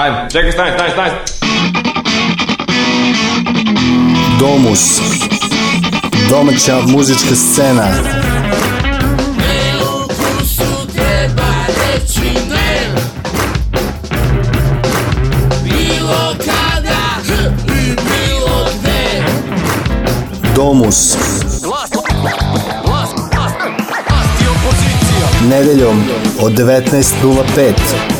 Ajmo, čekaj, stani, stani, stani. Domus. Domaća muzička scena. Ne ukusu treba reći ne. Bilo kada i bilo gde. Domus. Glas, glas, glas, glas i opozicija. Nedeljom od 19.05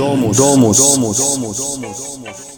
Domo, domo, domo, domo, domo, domo.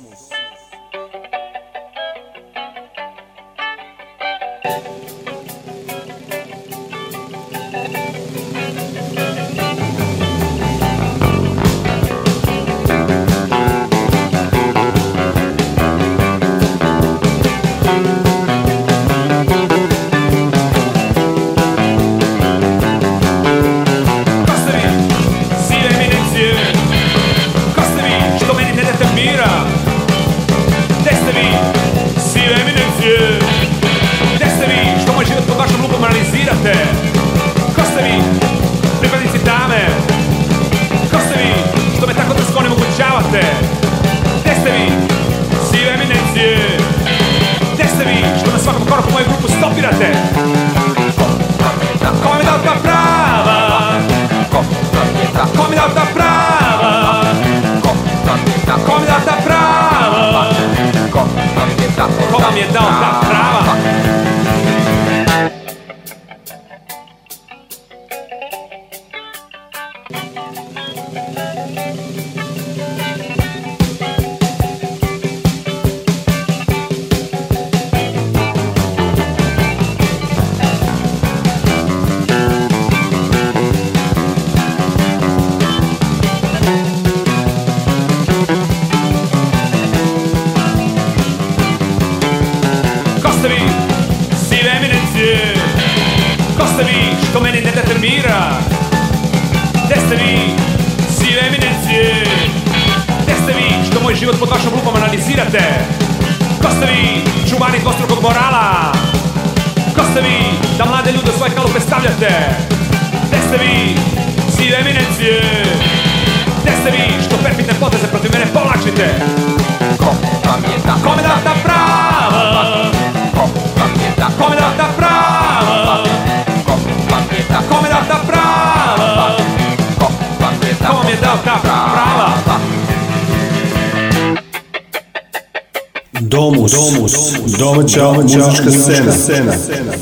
domaća, domaća muzička, muzička scena. scena.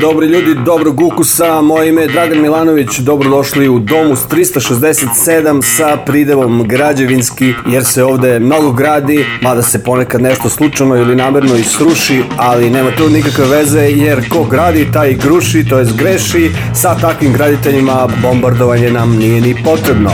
dobri ljudi, dobrog ukusa. Moje ime je Dragan Milanović. Dobrodošli u Domus 367 sa pridevom građevinski, jer se ovde mnogo gradi, mada se ponekad nešto slučajno ili namerno i sruši, ali nema tu nikakve veze, jer ko gradi, taj gruši, to jest greši. Sa takvim graditeljima bombardovanje nam nije ni potrebno.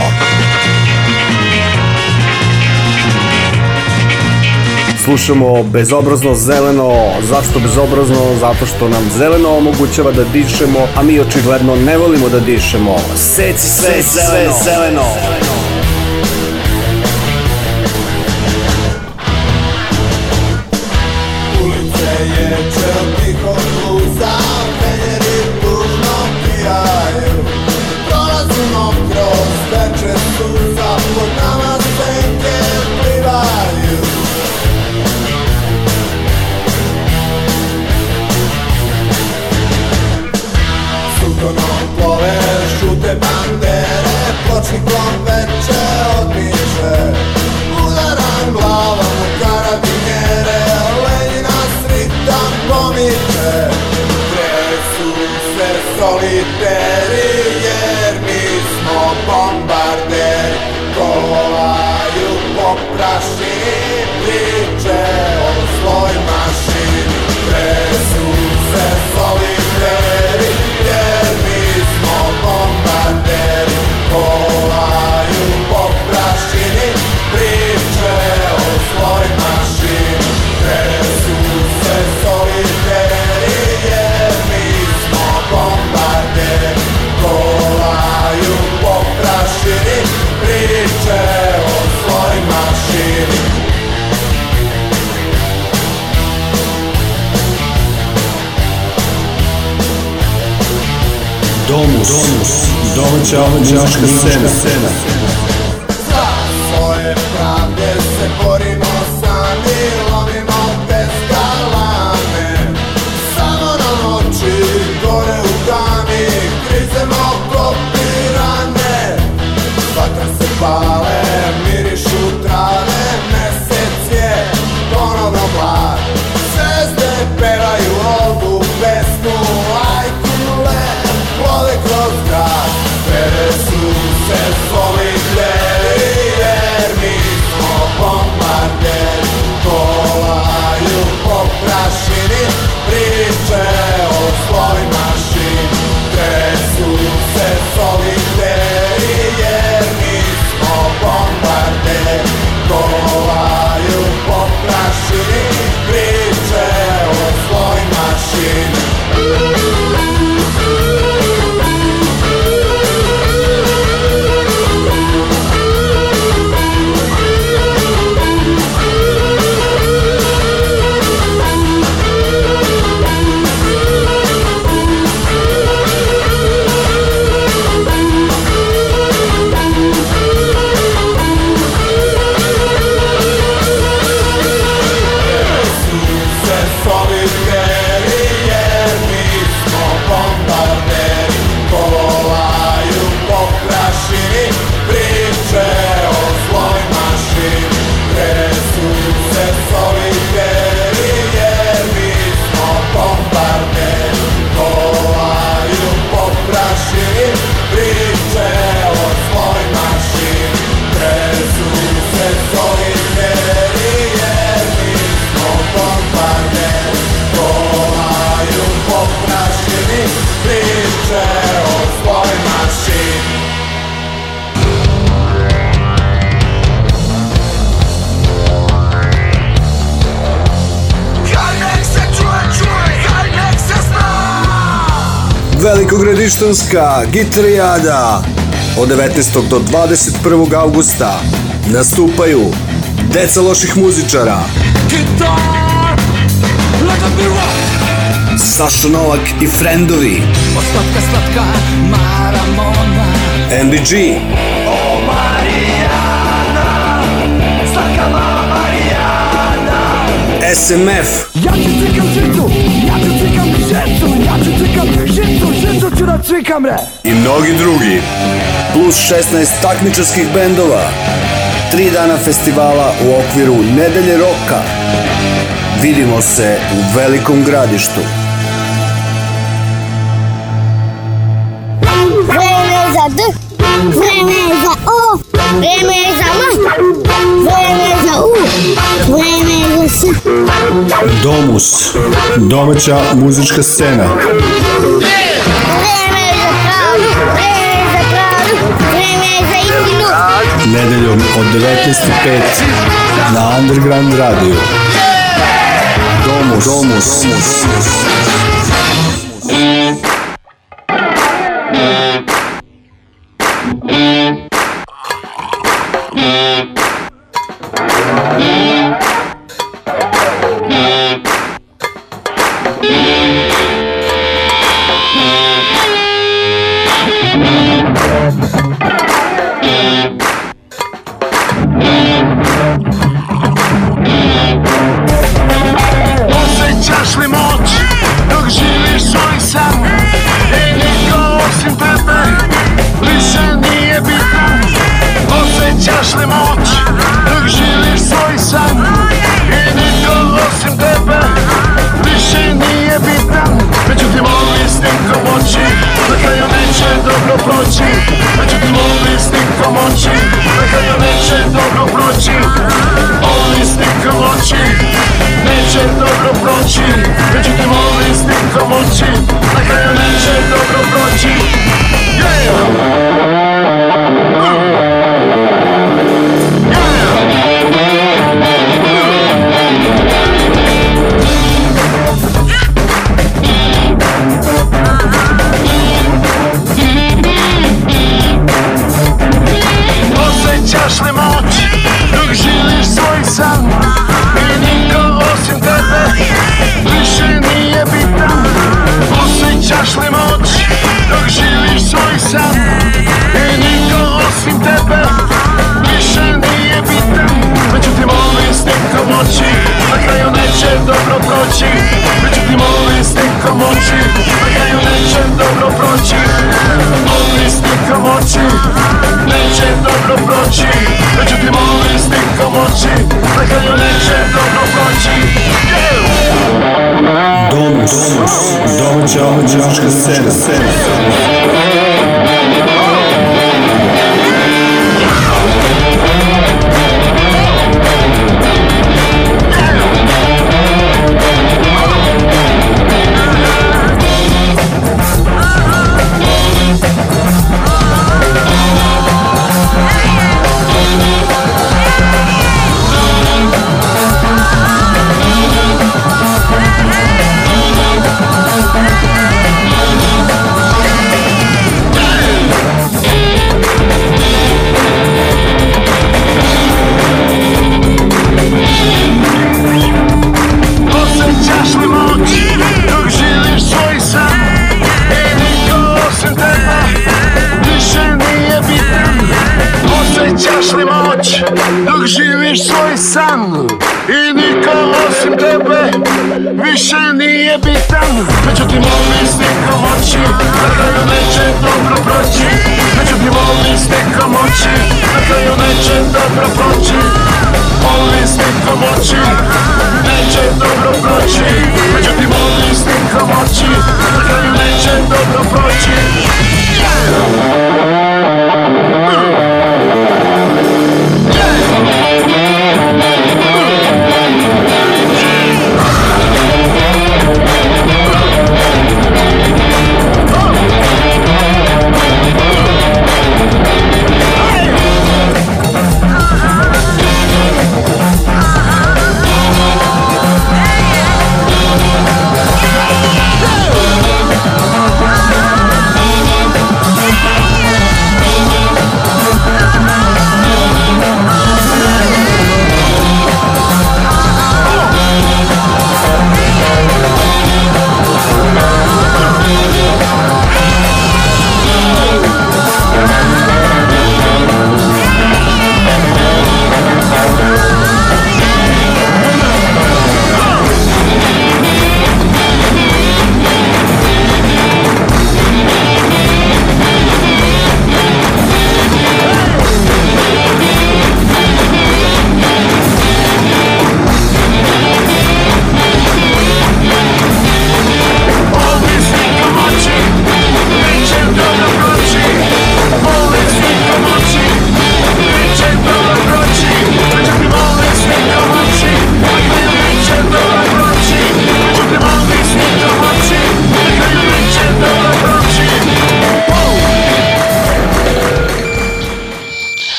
slušamo bezobrazno zeleno. Zašto bezobrazno? Zato što nam zeleno omogućava da dišemo, a mi očigledno ne volimo da dišemo. Seci sve, sve zeleno. zeleno. Velikogradištanska Gitrijada od 19. do 21. augusta nastupaju deca loših muzičara Guitar, like Sašo Novak i Friendovi Od slatka Maramona MBG O Marijana Slatka mala Marijana SMF Ja ću cikam žicu, ja ću cikam žicu, ja ću cikam žicu ću da cvikam bre! I mnogi drugi. Plus 16 takmičarskih bendova. Tri dana festivala u okviru Nedelje roka. Vidimo se u velikom gradištu. Vreme je za D, vreme je za O, vreme je za M, vreme je za U, vreme je za S. Domus, domaća muzička scena. medello modderate stipetti da underground radio domus domus domus, domus.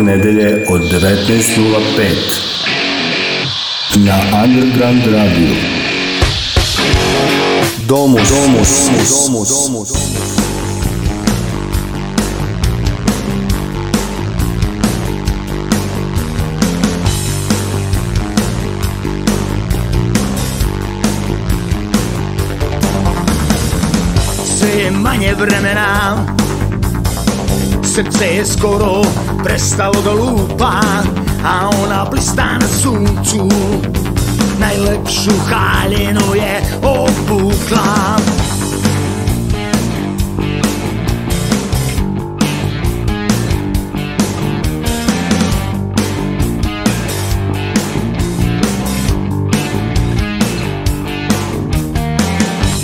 svake nedelje od 19.05 na Underground Radio. Domus, domus, domus, domus, domus. Sve je manje vremena srce je skoro prestalo da lupa A ona blista na suncu Najlepšu haljinu je obukla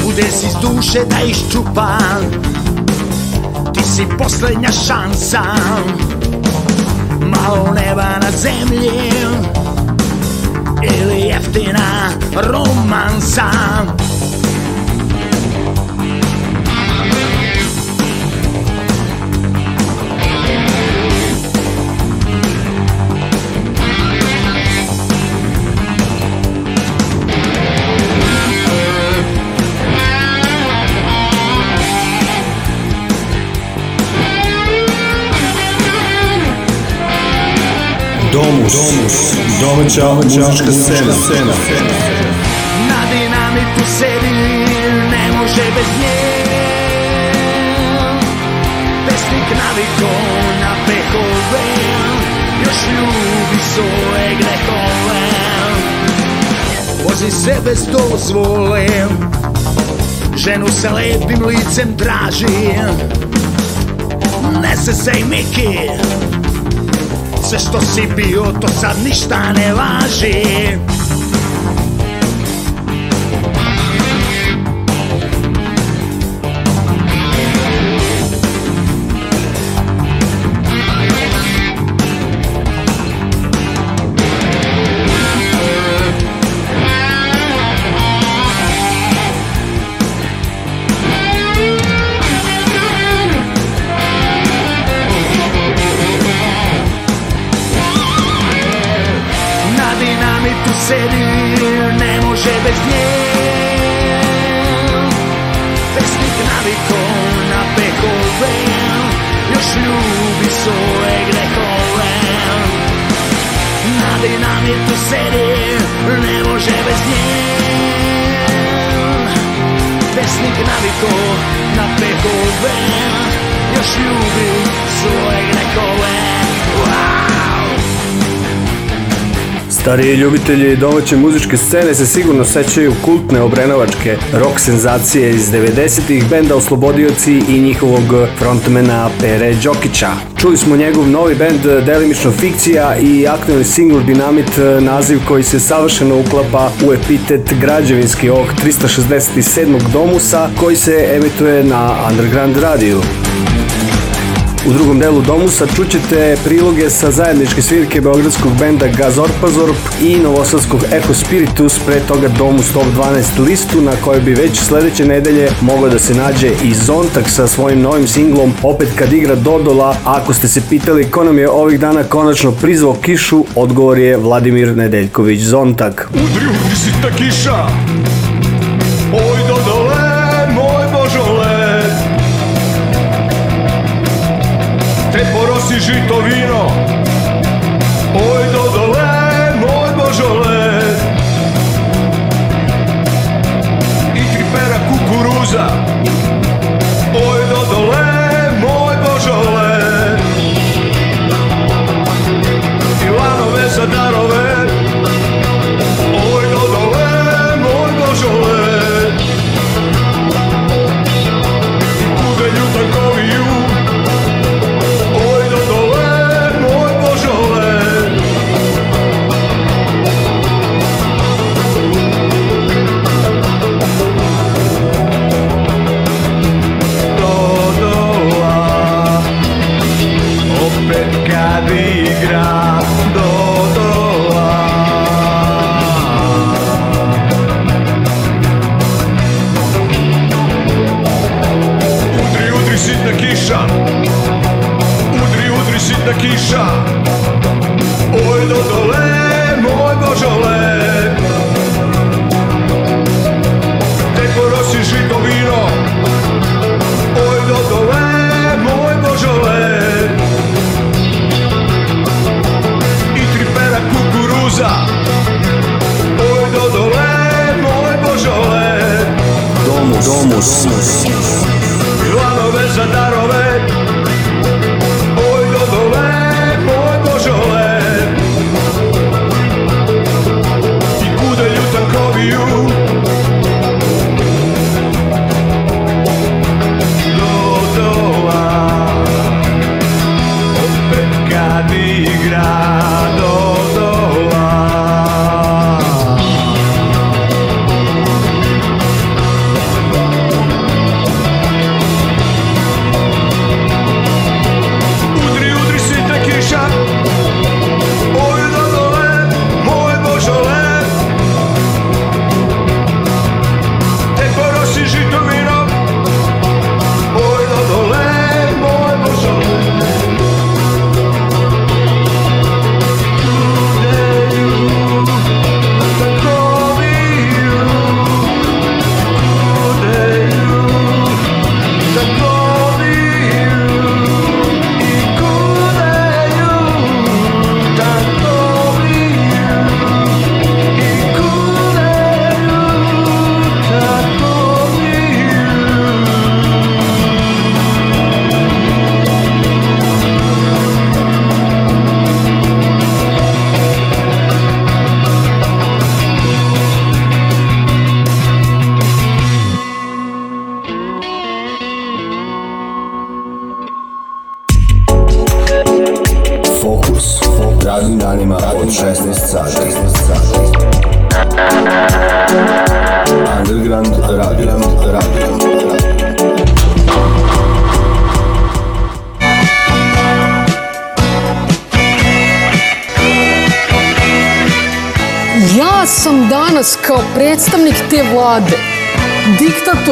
Udes iz duše da iščupa si poslednja šansa Malo neba na zemlji Ili jeftina romansa Domus, domaća, domaća muzička scena. scena. Na dinamiku sedi, ne može bez nje. Pesnik naviko na pehove, još ljubi svoje grehove. Vozi se bez dozvole, ženu sa lepim licem traži. Nese se i Miki, Přesto si piju, to sad nič ta neváží. Nik naviko na pekove Još ljubi Stariji ljubitelji domaće muzičke scene se sigurno sećaju kultne obrenovačke rock senzacije iz 90-ih benda Oslobodioci i njihovog frontmena Pere Đokića. Čuli smo njegov novi bend Delimično fikcija i aktualni single Dinamit, naziv koji se savršeno uklapa u epitet građevinski ovog 367. domusa koji se emituje na Underground radiju. U drugom delu Domusa čućete priloge sa zajedničke svirke beogradskog benda Gazorpazorp i novosadskog Echo Spiritus, pre toga Domus Top 12 listu na kojoj bi već sledeće nedelje mogla da se nađe i Zontak sa svojim novim singlom Opet kad igra Dodola. Ako ste se pitali ko nam je ovih dana konačno prizvao kišu, odgovor je Vladimir Nedeljković Zontak. Udri, udri si ta kiša! si žito vino Oj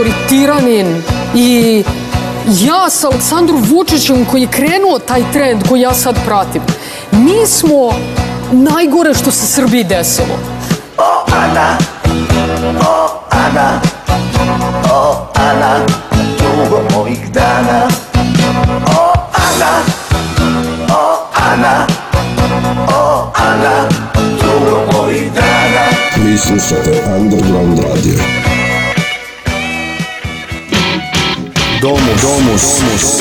autoritiranin i ja sa Aleksandru Vučićem koji je krenuo taj trend koji ja sad pratim, mi smo najgore što se Srbiji desilo. Opada! Somos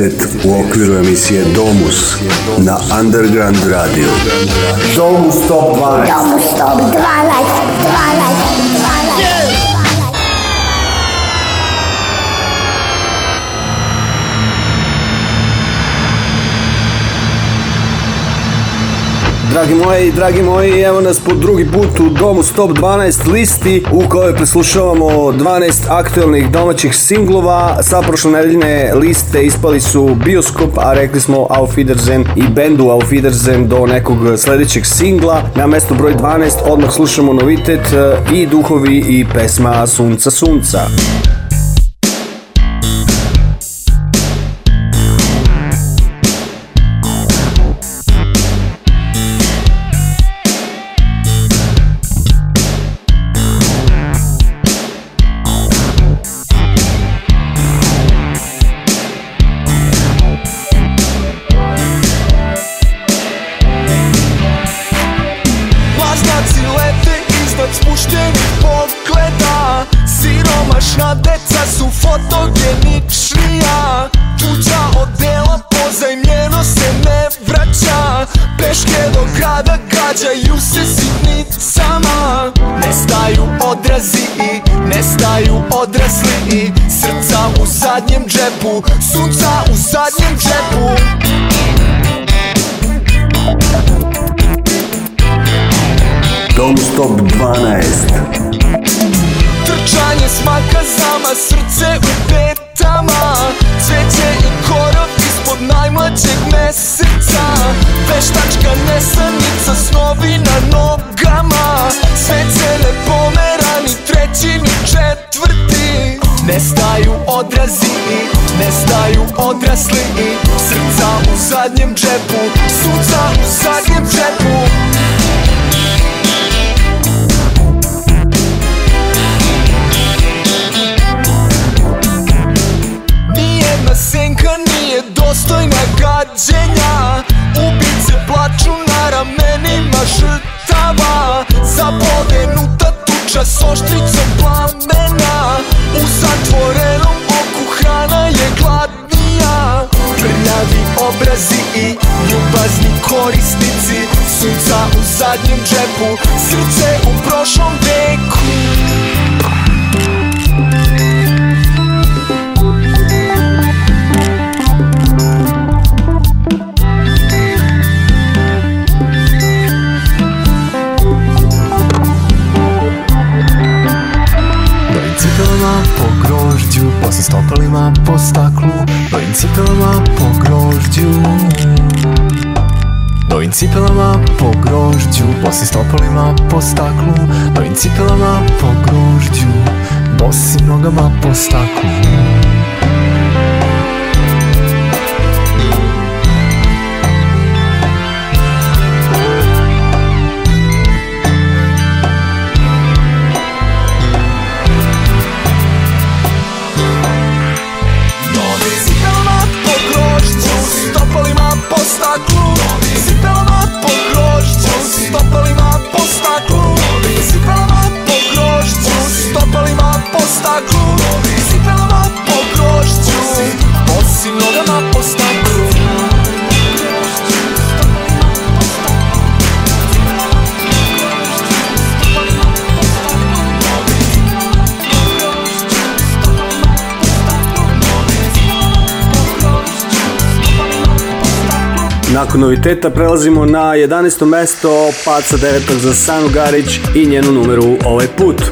10 u okviru emisije Domus na Underground Radio. Domus Top 12. Domus Top 12. 12. 12. 12. dragi moji dragi moji, evo nas po drugi put u domu Stop 12 listi u kojoj preslušavamo 12 aktuelnih domaćih singlova. Sa prošle prošlonedeljne liste ispali su Bioskop, a rekli smo Auf Wiedersehen i bendu Auf Wiedersehen do nekog sledećeg singla. Na mjestu broj 12 odmah slušamo novitet e, i duhovi i pesma Sunca Sunca. Nestaju odrazi i nestaju odrasli i Srca u zadnjem džepu, suca u zadnjem džepu Nijedna senka nije dostojna gađenja Ubice plaču na ramenima žrtava Zabodenuta tuča s oštricom plamena U zatvorenom oku hrana je gladnija Prljavi obrazi i ljubazni korisnici Sunca u zadnjem džepu, srce u prošlom veku sa stopalima po staklu Novim cipelama po grožđu Novim cipelama po grožđu Bosim stopalima po staklu Novim cipelama po grožđu Bosim nogama po staklu Nakon noviteta prelazimo na 11. mesto, pad sa 9. za Sanu Garić i njenu numeru ovaj put.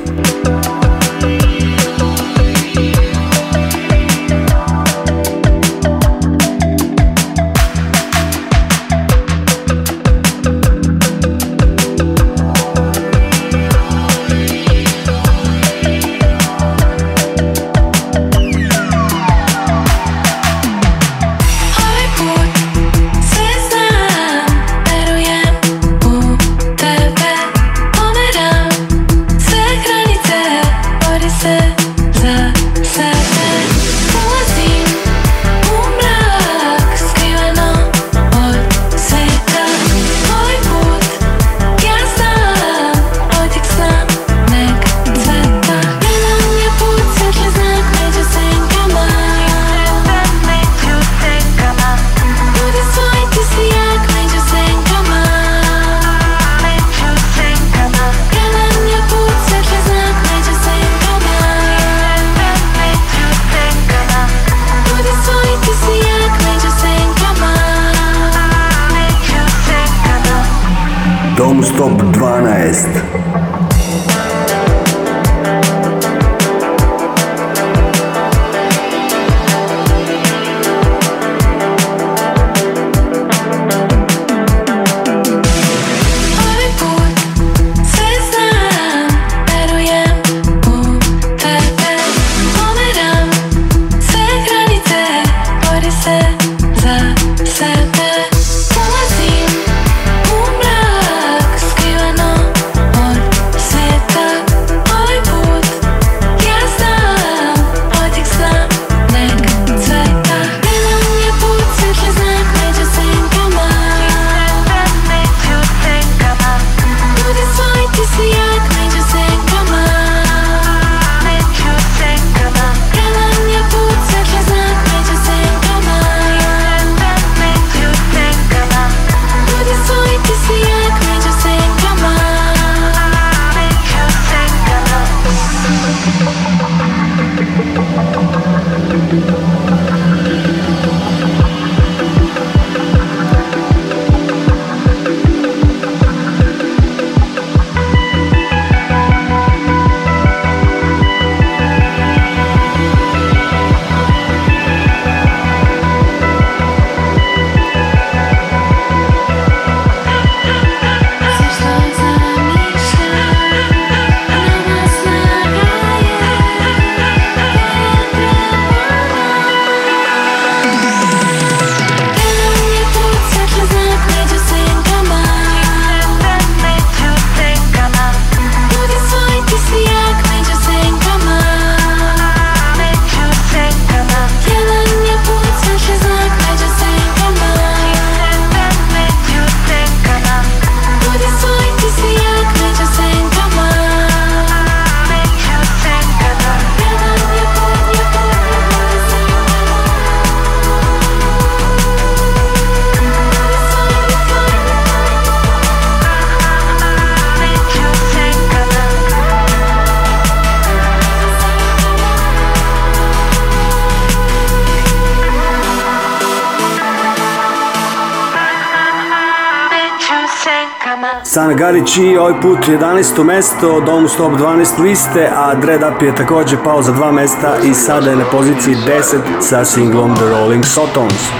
Avicii, ovaj put 11. mesto, Domus Top 12 liste, a Dread Up je takođe pao za dva mesta i sada je na poziciji 10 sa singlom The Rolling Stones.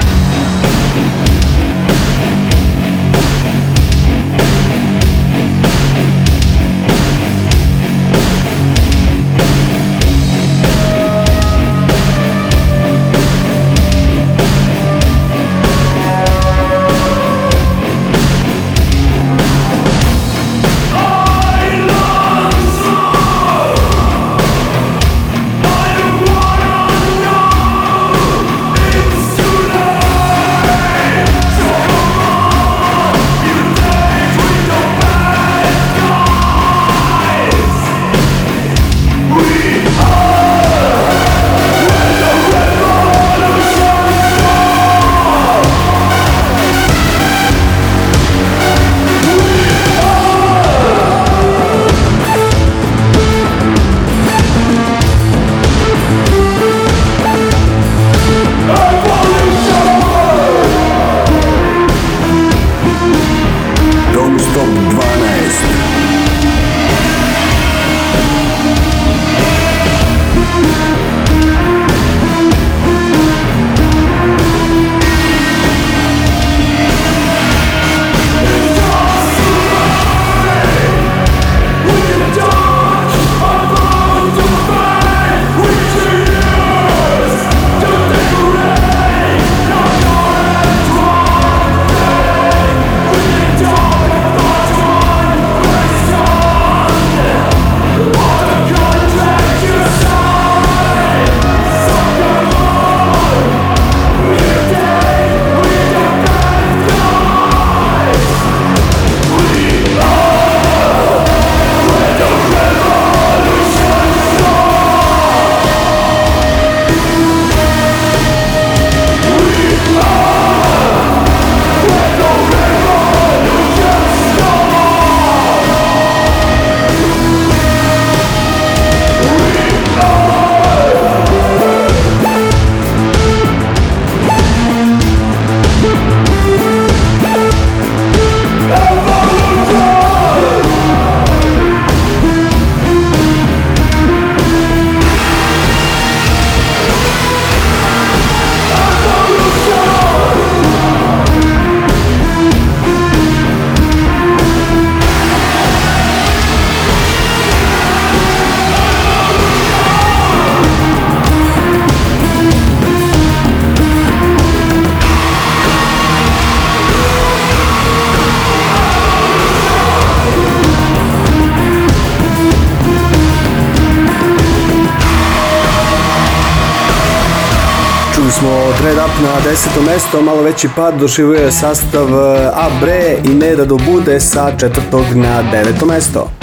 2015. malo veći pad doživio je sastav eh, Abre i Neda do Bude sa četvrtog na deveto mesto.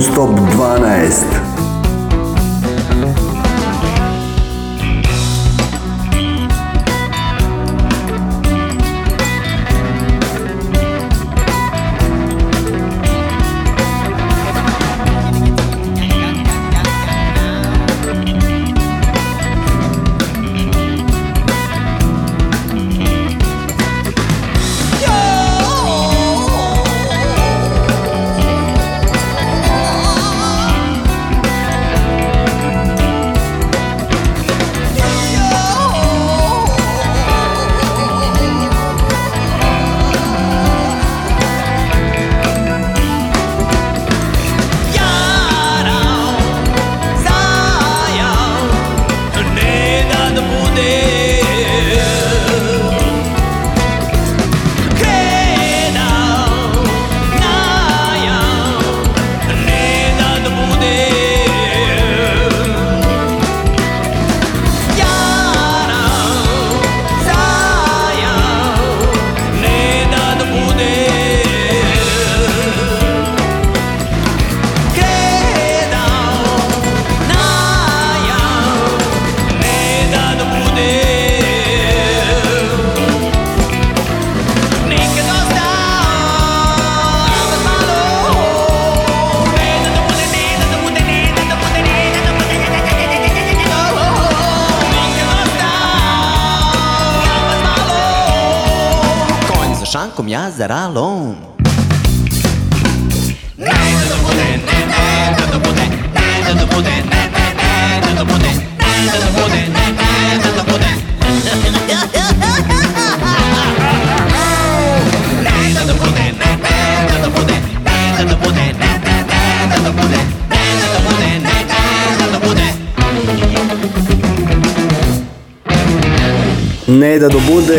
stop 12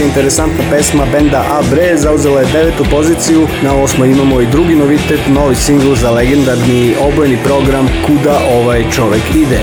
interesantna pesma benda Abre zauzela je devetu poziciju, na osmo imamo i drugi novitet, novi singl za legendarni obojni program Kuda ovaj čovek ide.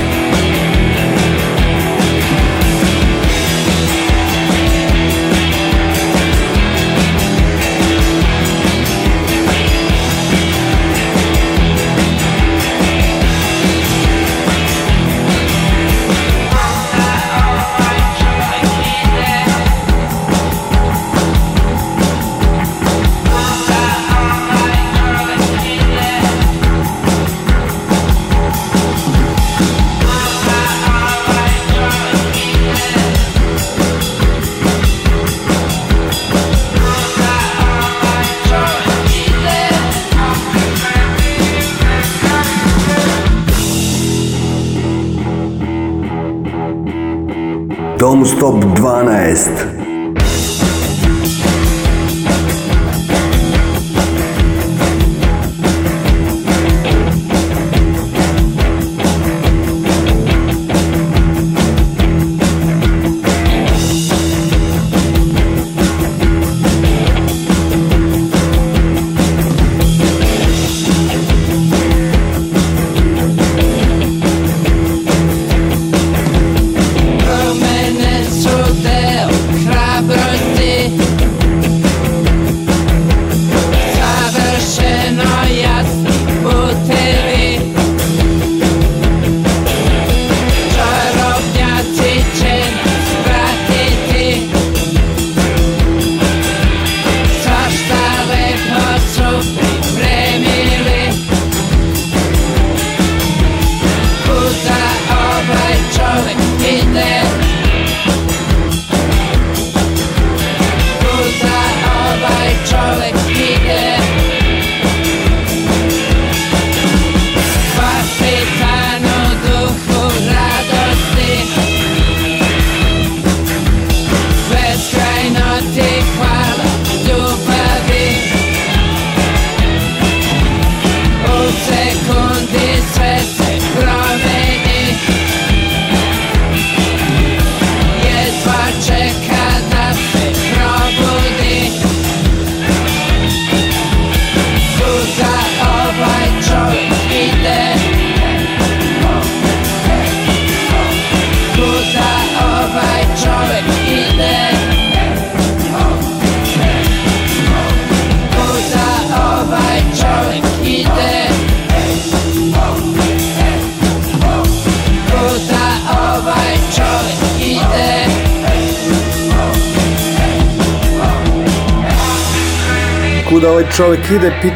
Dom Stop 12.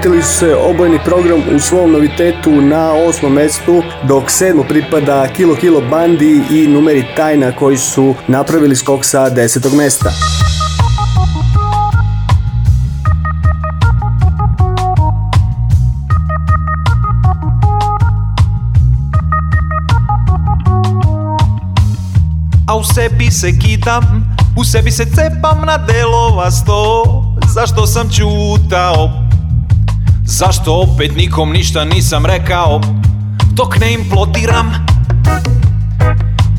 vratili su se obojeni program u svom novitetu na osmom mestu, dok sedmo pripada Kilo Kilo Bandi i numeri Tajna koji su napravili skok sa desetog mesta. A u sebi se kidam, u sebi se cepam na delova sto Zašto sam čutao Zašto opet nikom ništa nisam rekao Dok ne implodiram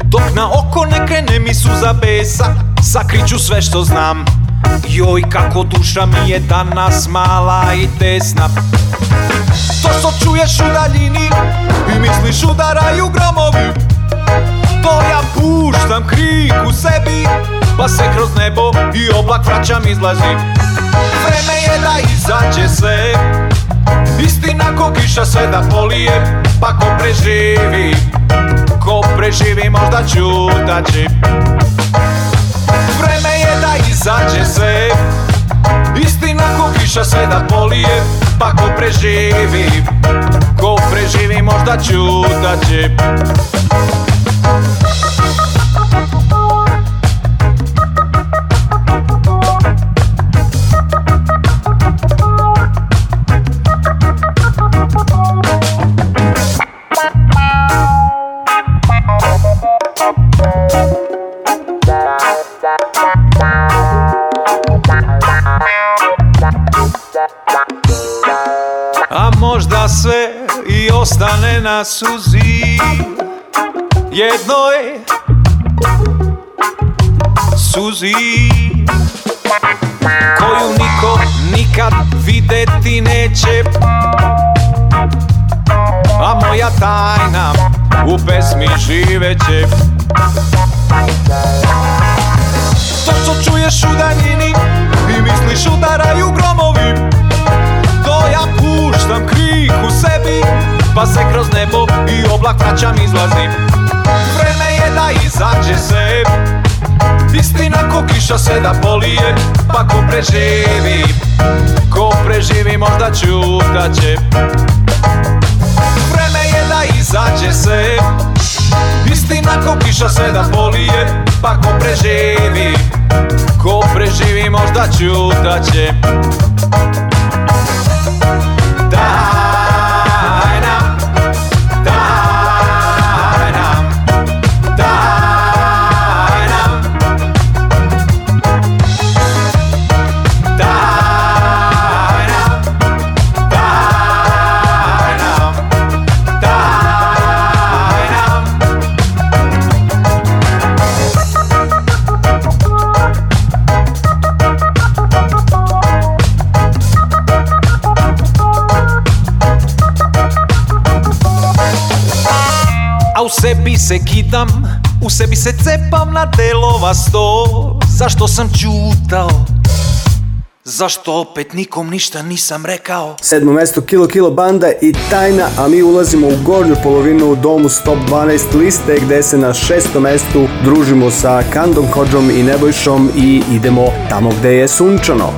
Dok na oko ne krene mi suza besa Sakriću sve što znam Joj kako duša mi je danas mala i tesna To što čuješ u daljini I misliš udaraju gromovi To ja puštam krik u sebi Pa se kroz nebo i oblak vraćam izlazim Vreme je da izađe sve Istina ko kiša sve da polije Pa ko preživi Ko preživi možda ćutaći Vreme je da izađe sve Istina ko kiša sve da polije Pa ko preživi Ko preživi možda ćutaći živ Koju niko nikad videti neće A moja tajna u pesmi živeće To što čuješ u daljini i misliš udaraju gromovi To ja puštam krik u sebi pa se kroz nebo i oblak vraćam izlazim Vreme je da izađe sebi Istina ko kiša se da polije Pa ko preživi Ko preživi možda čutaće Vreme je da izađe se Istina ko kiša se da polije Pa ko preživi Ko preživi možda čutaće Da sebi se kidam, u sebi se cepam na delova sto Zašto sam čutao? Zašto opet nikom ništa nisam rekao? Sedmo mesto Kilo Kilo Banda i Tajna, a mi ulazimo u gornju polovinu u domu Stop 12 liste gde se na šestom mestu družimo sa Kandom Kođom i Nebojšom i idemo tamo gde je sunčano.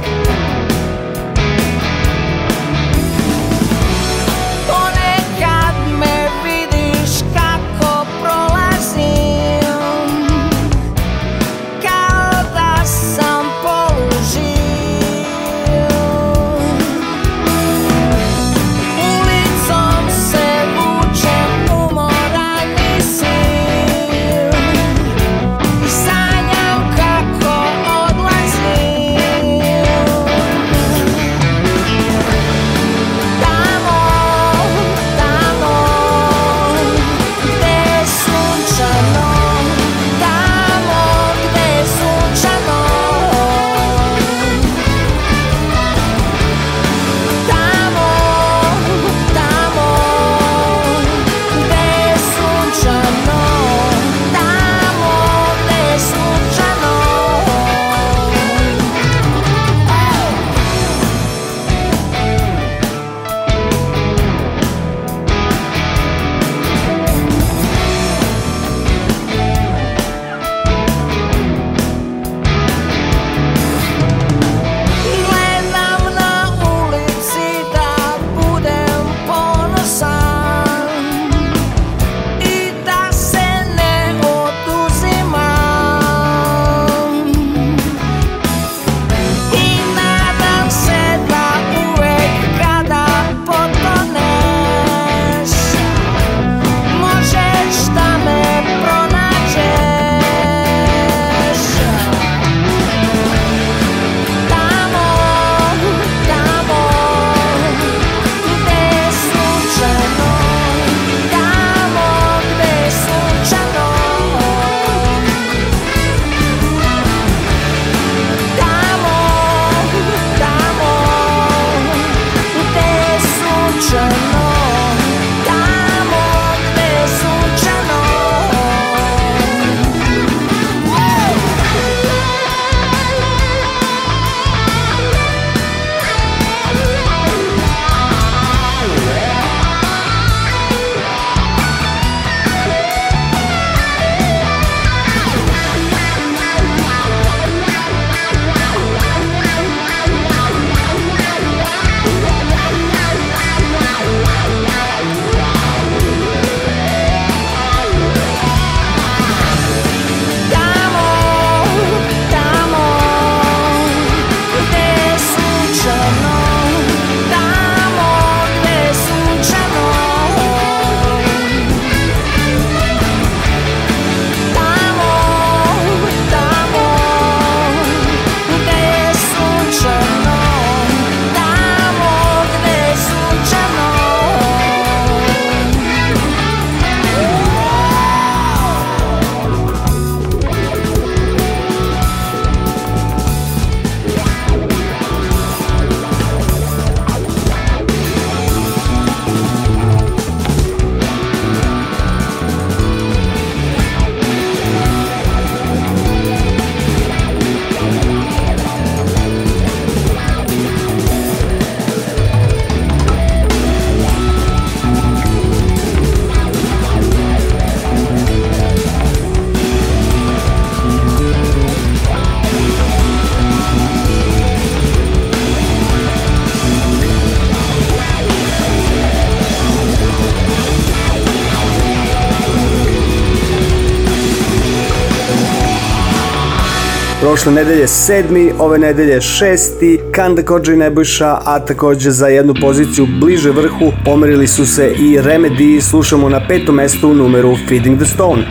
prošle nedelje sedmi, ove nedelje šesti, Kan takođe i Nebojša, a takođe za jednu poziciju bliže vrhu pomerili su se i Remedy, slušamo na petom mestu numeru Feeding the Stone.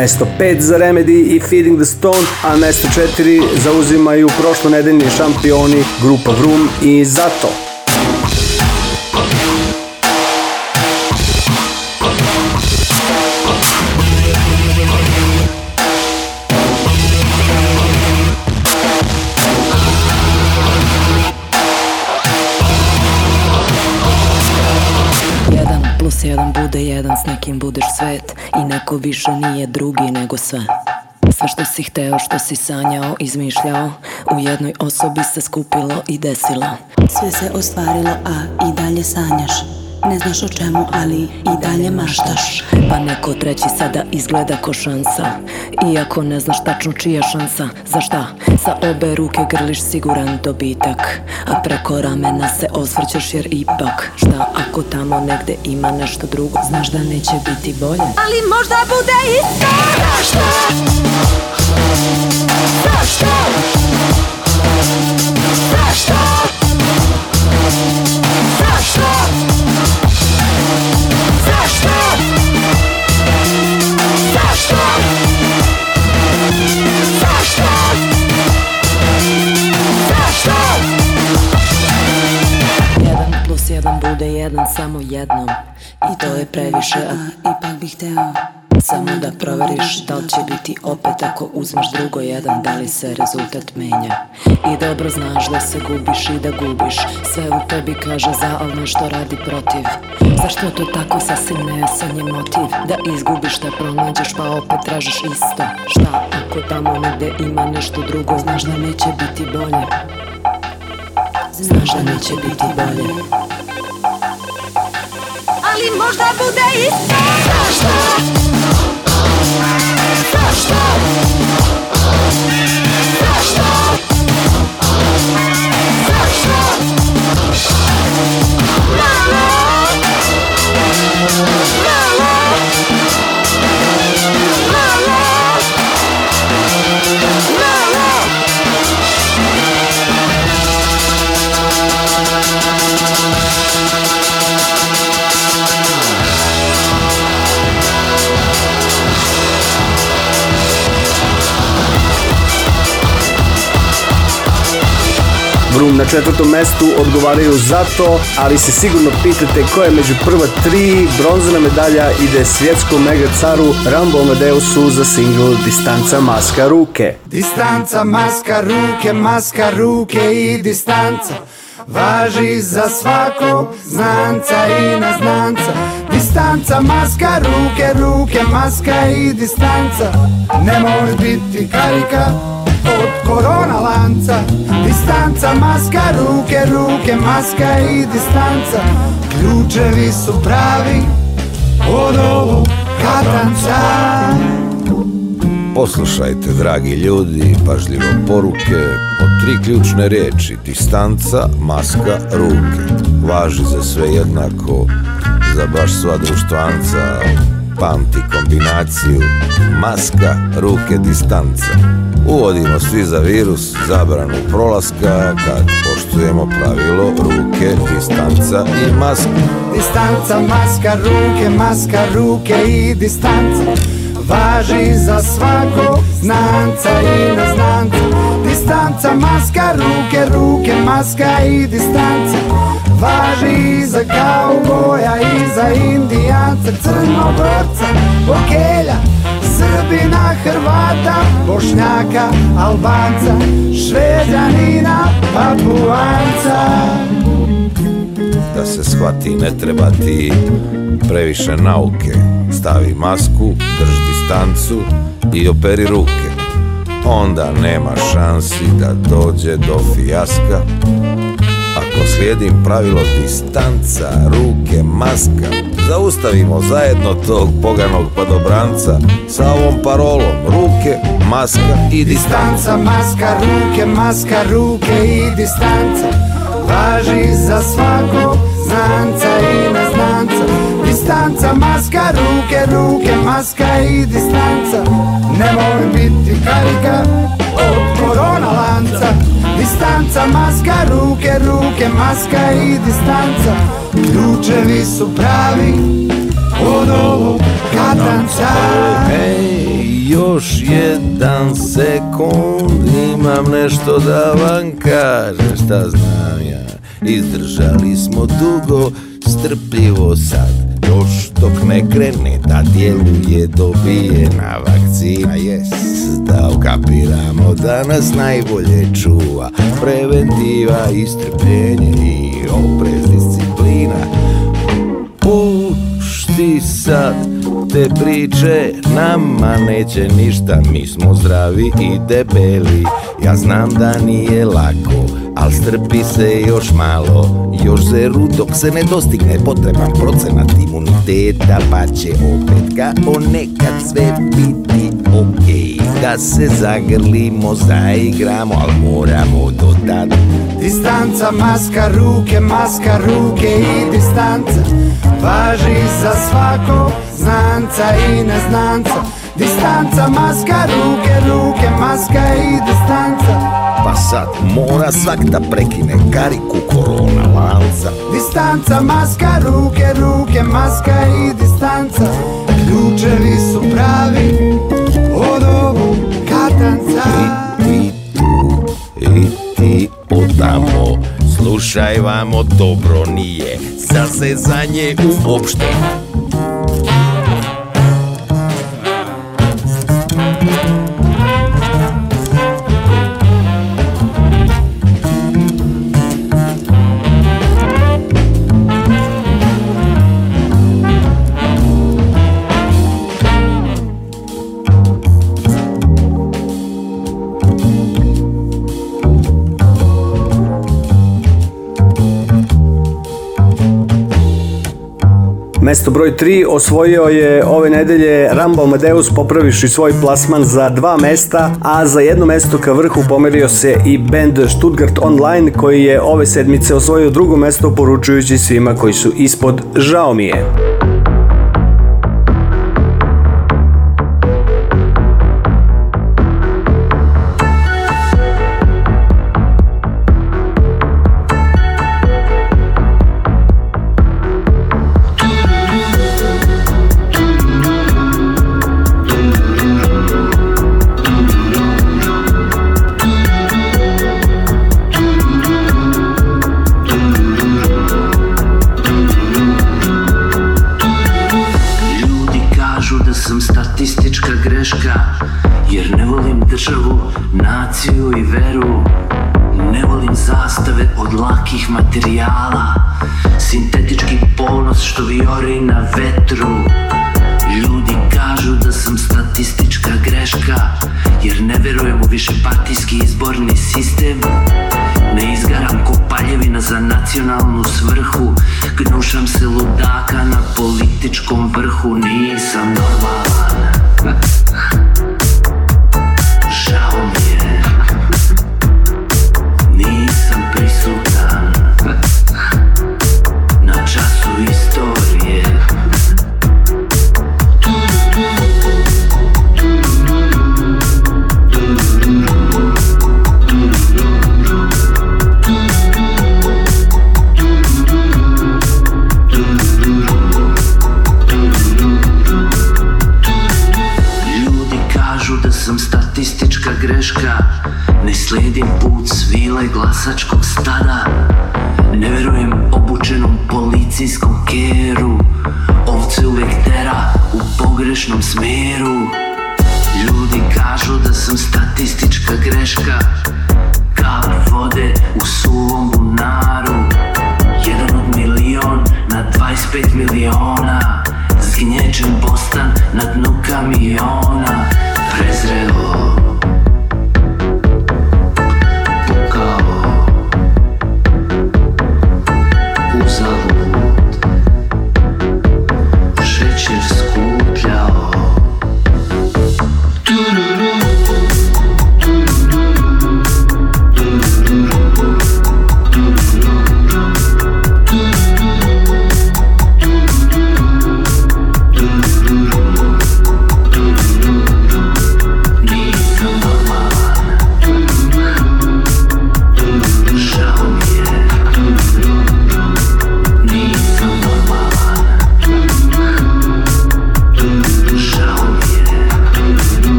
Mesto 5 za Remedy i Feeding the Stone, a mesto 4 zauzimaju prošlonedeljni šampioni grupa Vroom i zato jedan s nekim budeš svet I neko više nije drugi nego sve Sve što si hteo, što si sanjao, izmišljao U jednoj osobi se skupilo i desilo Sve se ostvarilo, a i dalje sanjaš Ne znaš o čemu, ali i dalje maštaš Pa neko treći sada izgleda ko šansa Iako ne znaš tačno čija šansa Za šta? Sa obe ruke grliš siguran dobitak A preko ramena se osvrćeš jer ipak Šta ako tamo negde ima nešto drugo Znaš da neće biti bolje Ali možda bude isto Zašto? Zašto? Zašto? bude jedan samo jednom I to je previše, a ipak bih teo Samo da proveriš da li će biti opet ako uzmeš drugo jedan Da li se rezultat menja I dobro znaš da se gubiš i da gubiš Sve u tebi kaže za, al nešto radi protiv Zašto to tako sasvim nejasan je motiv Da izgubiš da pronađeš pa opet tražiš isto Šta ako tamo negde ima nešto drugo Znaš da neće biti bolje Znaš da neće biti bolje ali možda da bude isto Zašto? Zašto? Zašto? na četvrtom mestu odgovaraju za to, ali se sigurno pitate ko je među prva tri bronzana medalja ide svjetskom megacaru caru Rambo Amadeusu za singlu Distanca maska ruke. Distanca maska ruke, maska ruke i distanca Važi za svakog znanca i neznanca Distanca, maska, ruke, ruke, maska i distanca Nemoj biti karika, od korona lanca Distanca, maska, ruke, ruke, maska i distanca Ključevi su pravi od ovog katanca Poslušajte, dragi ljudi, pažljivo poruke o tri ključne reči Distanca, maska, ruke Važi za sve jednako, za baš sva društvanca Pamti kombinaciju maska, ruke, distanca Uvodimo svi za virus zabranu prolaska kad poštujemo pravilo ruke, distanca i maska. Distanca, maska, ruke, maska, ruke i distanca važi za svako znanca i neznanca Distanca, maska, ruke, ruke, maska i distanca Važi i za kauboja i za indijanca Crnogorca, okelja, Srbina, Hrvata, Bošnjaka, Albanca, Šveđanina, Papuanca Da se shvati ne treba ti previše nauke Stavi masku, drž distancu i operi ruke Onda nema šansi da dođe do fijaska Ako slijedim pravilo distanca, ruke, maska zaustavimo zajedno tog poganog padobranca sa ovom parolom ruke, maska i distanca. Maska, ruke, maska, ruke i distanca važi za svakog znanca i neznanca. Distanca, maska, ruke, ruke, maska i distanca. Nemoj biti karika od korona lanca. Distanca, maska, ruke, ruke, maska i distanca Ključevi su pravi od ovog katanca Hej, još jedan sekund Imam nešto da vam kažem Šta znam ja Izdržali smo dugo strpljivo sad još dok ne krene da djeluje dobijena vakcina jest da ukapiramo da nas najbolje čuva preventiva i strpljenje i oprez disciplina pušti sad te priče nama neće ništa mi smo zdravi i debeli ja znam da nije lako Al strpi se još malo, još zeru dok se ne dostigne potreban procenat imuniteta Pa će opet kao nekad sve biti okej okay. Da se zagrlimo, zaigramo, al moramo do tad Distanca, maska, ruke, maska, ruke i distanca Važi za svako znanca i neznanca Distanca, maska, ruke, ruke, maska i distanca Pa sad mora svak da prekine kariku korona lanca Distanca, maska, ruke, ruke, maska i distanca Ključevi su pravi od ovog katanca I ti tu, i ti odamo Slušaj vamo, dobro nije Zasezanje uopšte mesto broj 3 osvojio je ove nedelje Rambo Amadeus popravivši svoj plasman za dva mesta, a za jedno mesto ka vrhu pomerio se i band Stuttgart Online koji je ove sedmice osvojio drugo mesto poručujući svima koji su ispod žao mi je. Jer ne volim državu, naciju i veru Ne volim zastave od lakih materijala Sintetički ponos što viori na vetru Ljudi kažu da sam statistička greška Jer ne verujem u više partijski izborni sistem Ne izgaram ko paljevina za nacionalnu svrhu Gnušam se ludaka na političkom vrhu Nisam normalan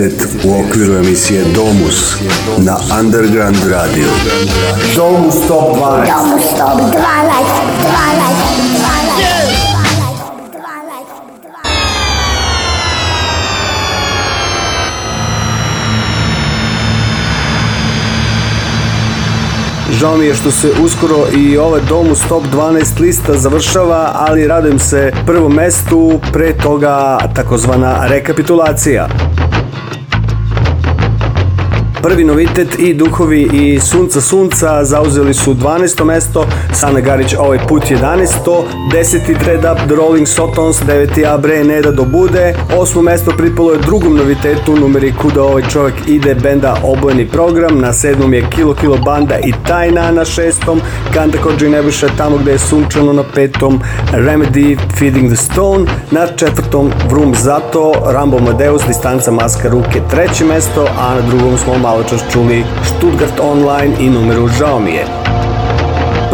10 u okviru emisije Domus na Underground Radio. Domus Top 12. Domus Top 12. 12. 12. Žao mi je što se uskoro i ovaj Domus Top 12 lista završava, ali radujem se prvom mestu, pre toga takozvana rekapitulacija. Prvi novitet i duhovi i sunca sunca zauzeli su 12. mesto, Sana Garić ovaj put 11. 10. Dread Up The Rolling Sotons, 9. Abre Ne da do Bude. Osmo mesto pripalo je drugom novitetu numeri kuda ovaj čovjek ide benda Obojeni program. Na sedmom je Kilo Kilo Banda i Tajna na šestom Kan također i Nebojša tamo gde je sunčano na petom Remedy Feeding the Stone. Na četvrtom Vroom Zato, Rambo Madeus, Distanca Maska Ruke, treće mesto, a na drugom smo malo čas čuli Stuttgart Online i numeru Žao mi je.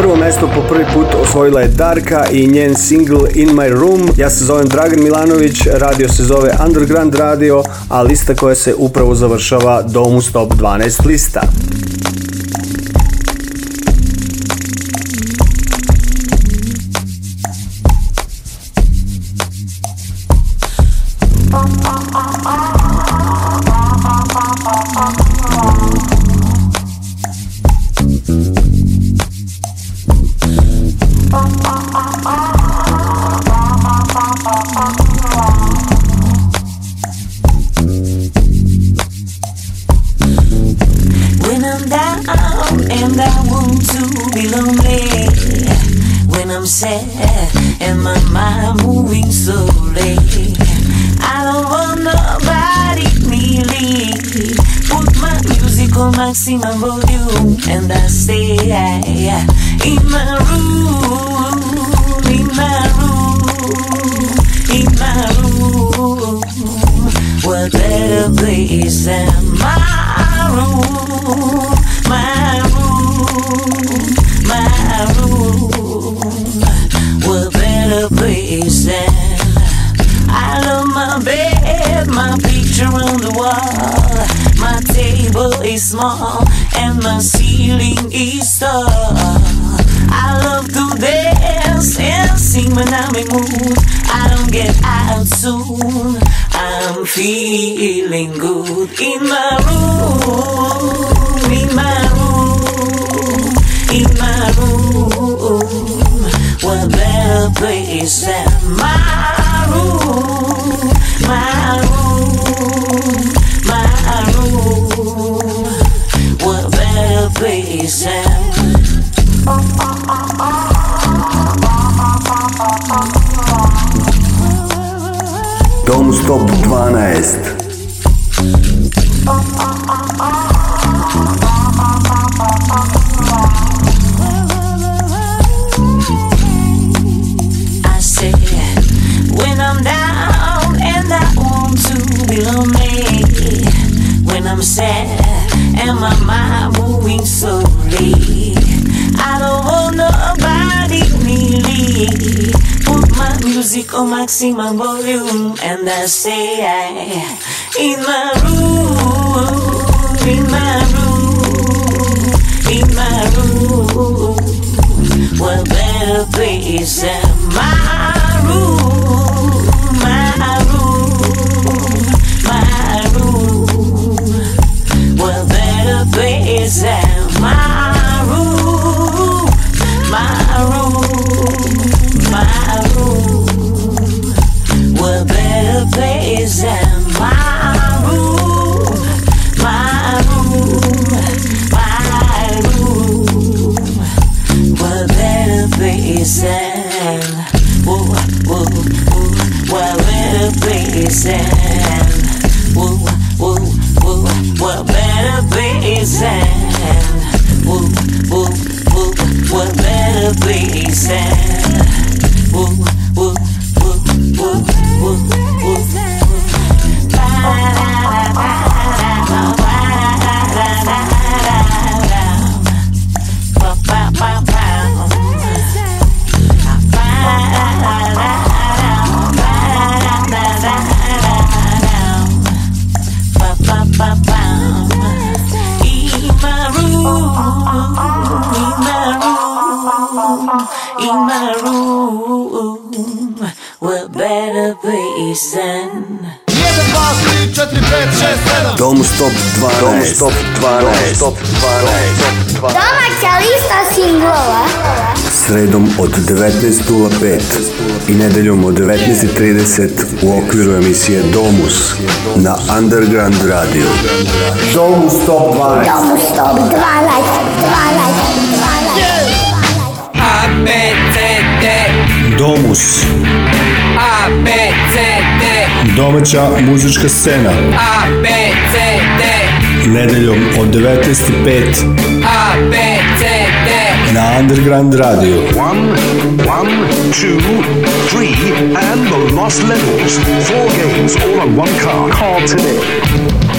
Prvo mesto po prvi put osvojila je Darka i njen single In My Room. Ja se zovem Dragan Milanović, radio se zove Underground Radio, a lista koja se upravo završava Domus Top 12 lista. sand. sredom od 19.05 i nedeljom od 19.30 u okviru emisije Domus na Underground Radio. Domus Top 12. Domus Top 12. 12. 12. 12. A, B, C, D. Domus. A, B, C, D. Domaća muzička scena. A, B, C, D. Nedeljom od 19.05. A, B, na Underground Radio. One, one, two, three, and the Lost Levels. Four games all on one card. Call today.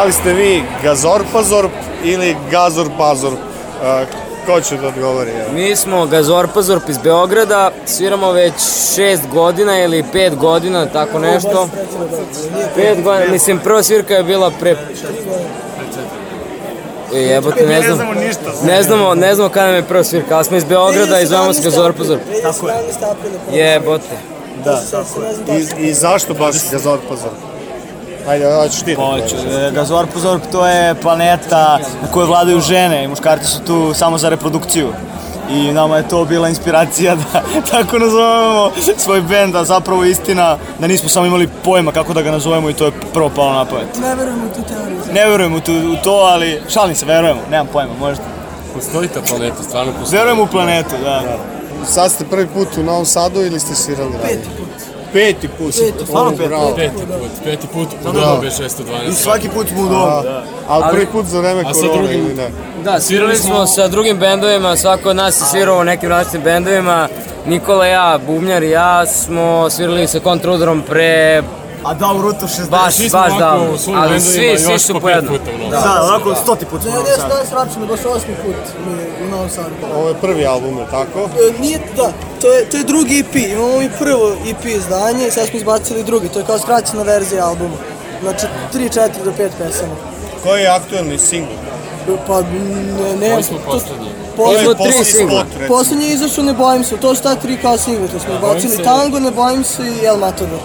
Da li ste vi Gazorpazorp ili Gazorpazorp? E, ko će da odgovori? Evo? Mi smo Gazorpazorp iz Beograda, sviramo već šest godina ili pet godina, tako nešto. Pet godina, mislim prva svirka je bila pre... I e, jebote, ne znam. znamo ništa. Ne znamo, ne znamo kada nam je prva svirka, ali smo iz Beograda i znamo se Gazorpazorp. Tako je. Jebote. Da, tako je. I, i zašto baš Gazorpazorp? Ajde, hoćeš ti. Da Hoću. E, Gazuar Puzorp to je planeta na kojoj vladaju žene i muškarci su tu samo za reprodukciju. I nama je to bila inspiracija da tako nazovemo svoj bend, a zapravo istina da nismo samo imali pojma kako da ga nazovemo i to je prvo palo na pamet. Ne verujemo u tu teoriju. Ne verujemo u, tu, u to, ali šalim se, verujemo, nemam pojma, možda. Postoji ta planeta, stvarno postoji. Verujemo u planetu, da. da. Sad ste prvi put u Novom Sadu ili ste svirali? Peti put. Peti put sam peti, stvarno peti, bravo. Peti put, peti put udao B612. Da. I svaki put smo udao. Ali prvi put za vreme korona ili ne. Da, svirali smo sa drugim bendovima, svako od nas je svirao u nekim različitim bendovima. Nikola ja, Bubnjar i ja smo svirali sa Contraudorom pre A da u rutu 60. Baš, svi baš da. Ali svi, svi su po jednom. Da. da, da, onako stoti put. ne, računa, baš osmi put mi u Novom Sadu. Ovo je prvi album, je tako? E, nije, da. To je, to je drugi EP, imamo mi prvo EP izdanje i sad smo izbacili drugi, to je kao skraćena verzija albuma. Znači 3, 4 do 5 pesama. Koji je aktuelni single? Pa ne, ne. Koji smo posljednji? Posle, tri singla. Poslednji je izašao Ne bojim se, to su ta tri kao singla. to smo izbacili Tango, Ne bojim se i El Matador.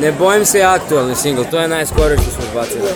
Ne bojim se aktualni singl, to je najskore što smo bacili.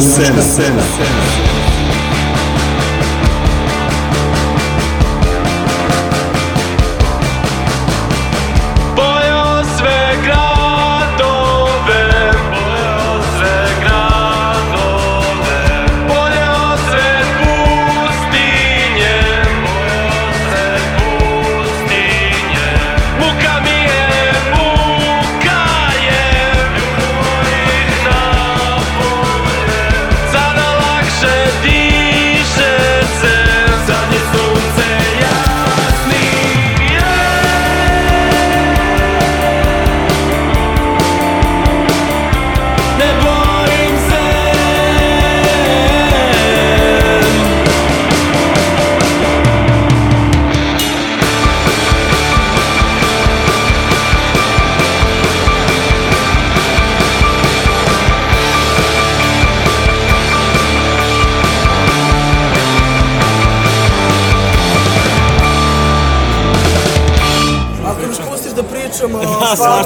cena.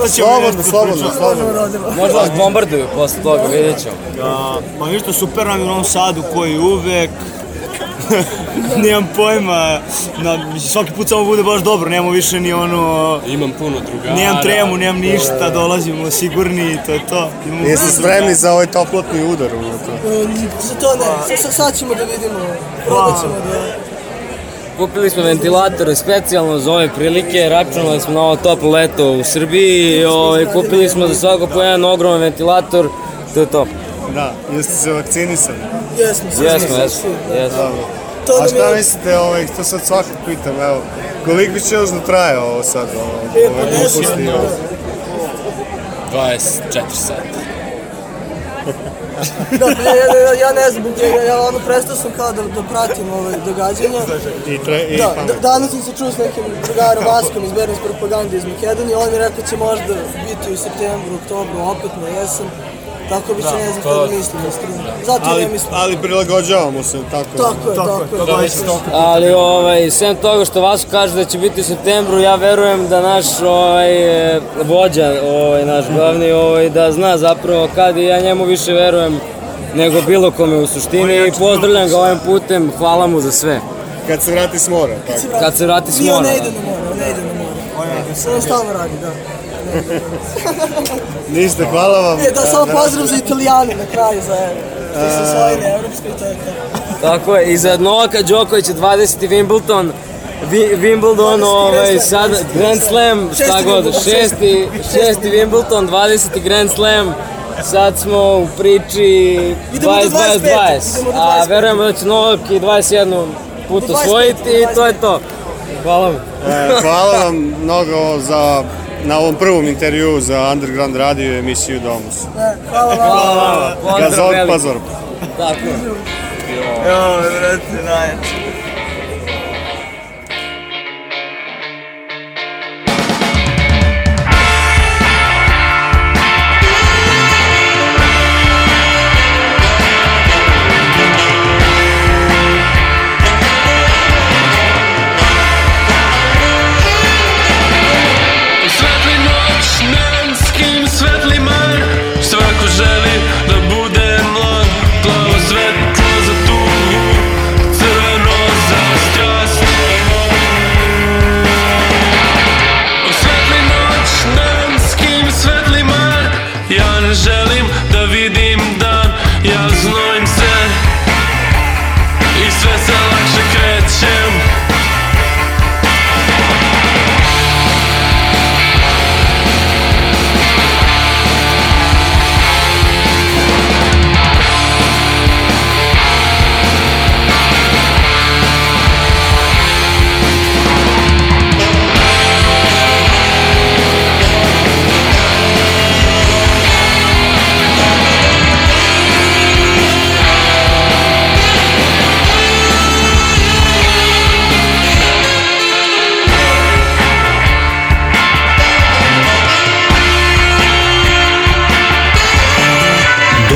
Posle ćemo slobodno, slobodno, slobodno. Možda vas bombarduju posle toga, vidjet ćemo. Ja, da, ma ništa super nam je u ovom Sadu koji uvek. Nijem pojma, na, mislim, svaki put samo bude baš dobro, nemamo više ni ono... Imam puno drugara. Nijem tremu, nijem ništa, dolazimo sigurni i to je to. Imamo Jeste spremni za ovaj toplotni udar u to? E, za to ne, sad ćemo da vidimo, probat ćemo da... Kupili smo ventilatore specijalno za ove prilike, računali smo na ovo toplo leto u Srbiji i ove, ovaj, kupili smo za svako po jedan ogroman ventilator, to je to. Da, jeste se vakcinisali? Jesmo, jesmo, jesmo. jesmo. Da. A šta mislite, ovaj, to sad svakog pitam, evo, koliko će još da traje ovo sad, ovaj, e, pa ovaj ovo, ove, da. 24 sata. da, pa ja, ja, ne znam, ja, ja ono prestao sam kao da, da pratim ove događanja. I tre, i da, da, danas sam se čuo s nekim drugarom Vaskom iz Bernis propagande iz Makedonije, on mi rekao da će možda biti u septembru, oktobru, opet na jesen. Tako bi se da. ne znam što da mislim, iskreno. Zato ali, ne mislim. Ali prilagođavamo se, tako je. Tako je, tako, tako je. Tako Ali, ovaj, sem toga što Vasko kaže da će biti u septembru, ja verujem da naš ovaj, vođa, ovaj, naš glavni, ovaj, da zna zapravo kad i ja njemu više verujem nego bilo kome u suštini i pozdravljam ga ovim putem, hvala mu za sve. Kad se vrati s mora. Tako. kad se vrati s mora. I on ne ide na more, on ne ide na more. On ne ide. stalno radi, da. Niste, hvala vam. E, da, samo pozdrav za Italijane na kraju, za što su svojili Tako je, i za Novaka Đokovića 20. Wimbledon, Wimbledon, ovaj, sad Grand Slam, šta god, šesti, šesti Wimbledon, 20. Grand Slam, sad smo u priči 20-20-20, a verujemo da će Novak i 21 put osvojiti i to je to. Hvala vam. E, hvala vam mnogo za na ovom prvom intervju za Underground radio emisiju Domus. Da, hvala vam. Hvala vam. Gazorb pa zorb. Tako. Jo, vrati, najjače.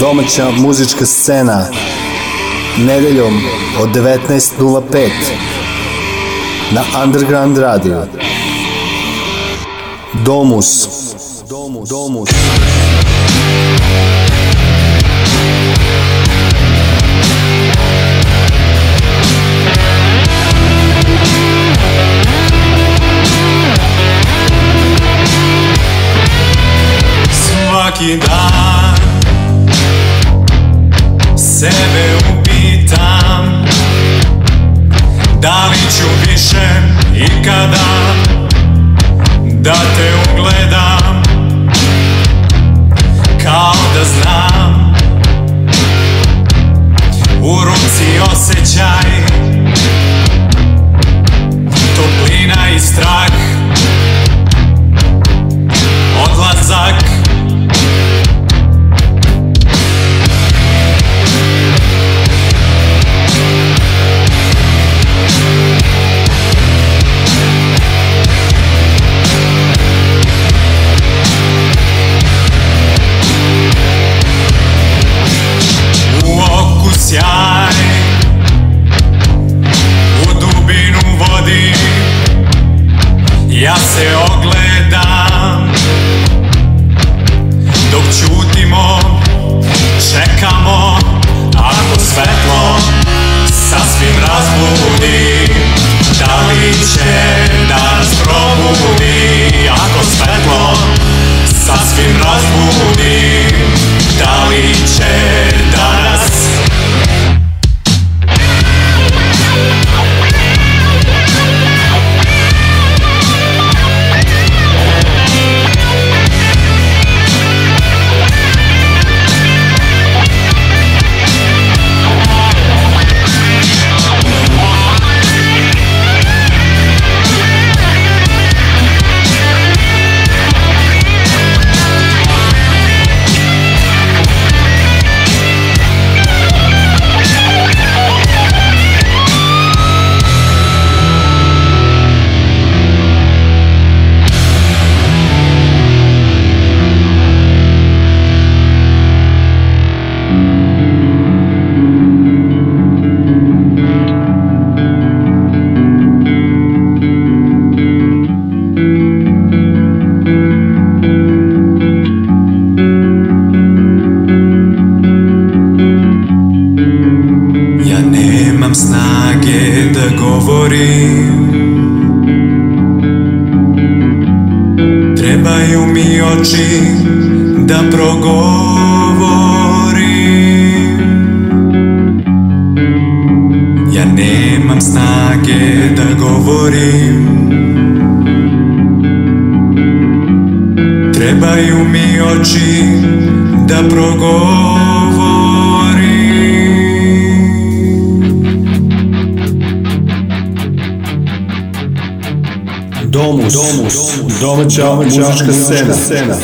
domaća muzička scena nedeljom od 19.05 na Underground Radio Domus Domus Svaki dan sebe upitam Da li ću više ikada Da Ćao, muzička scena.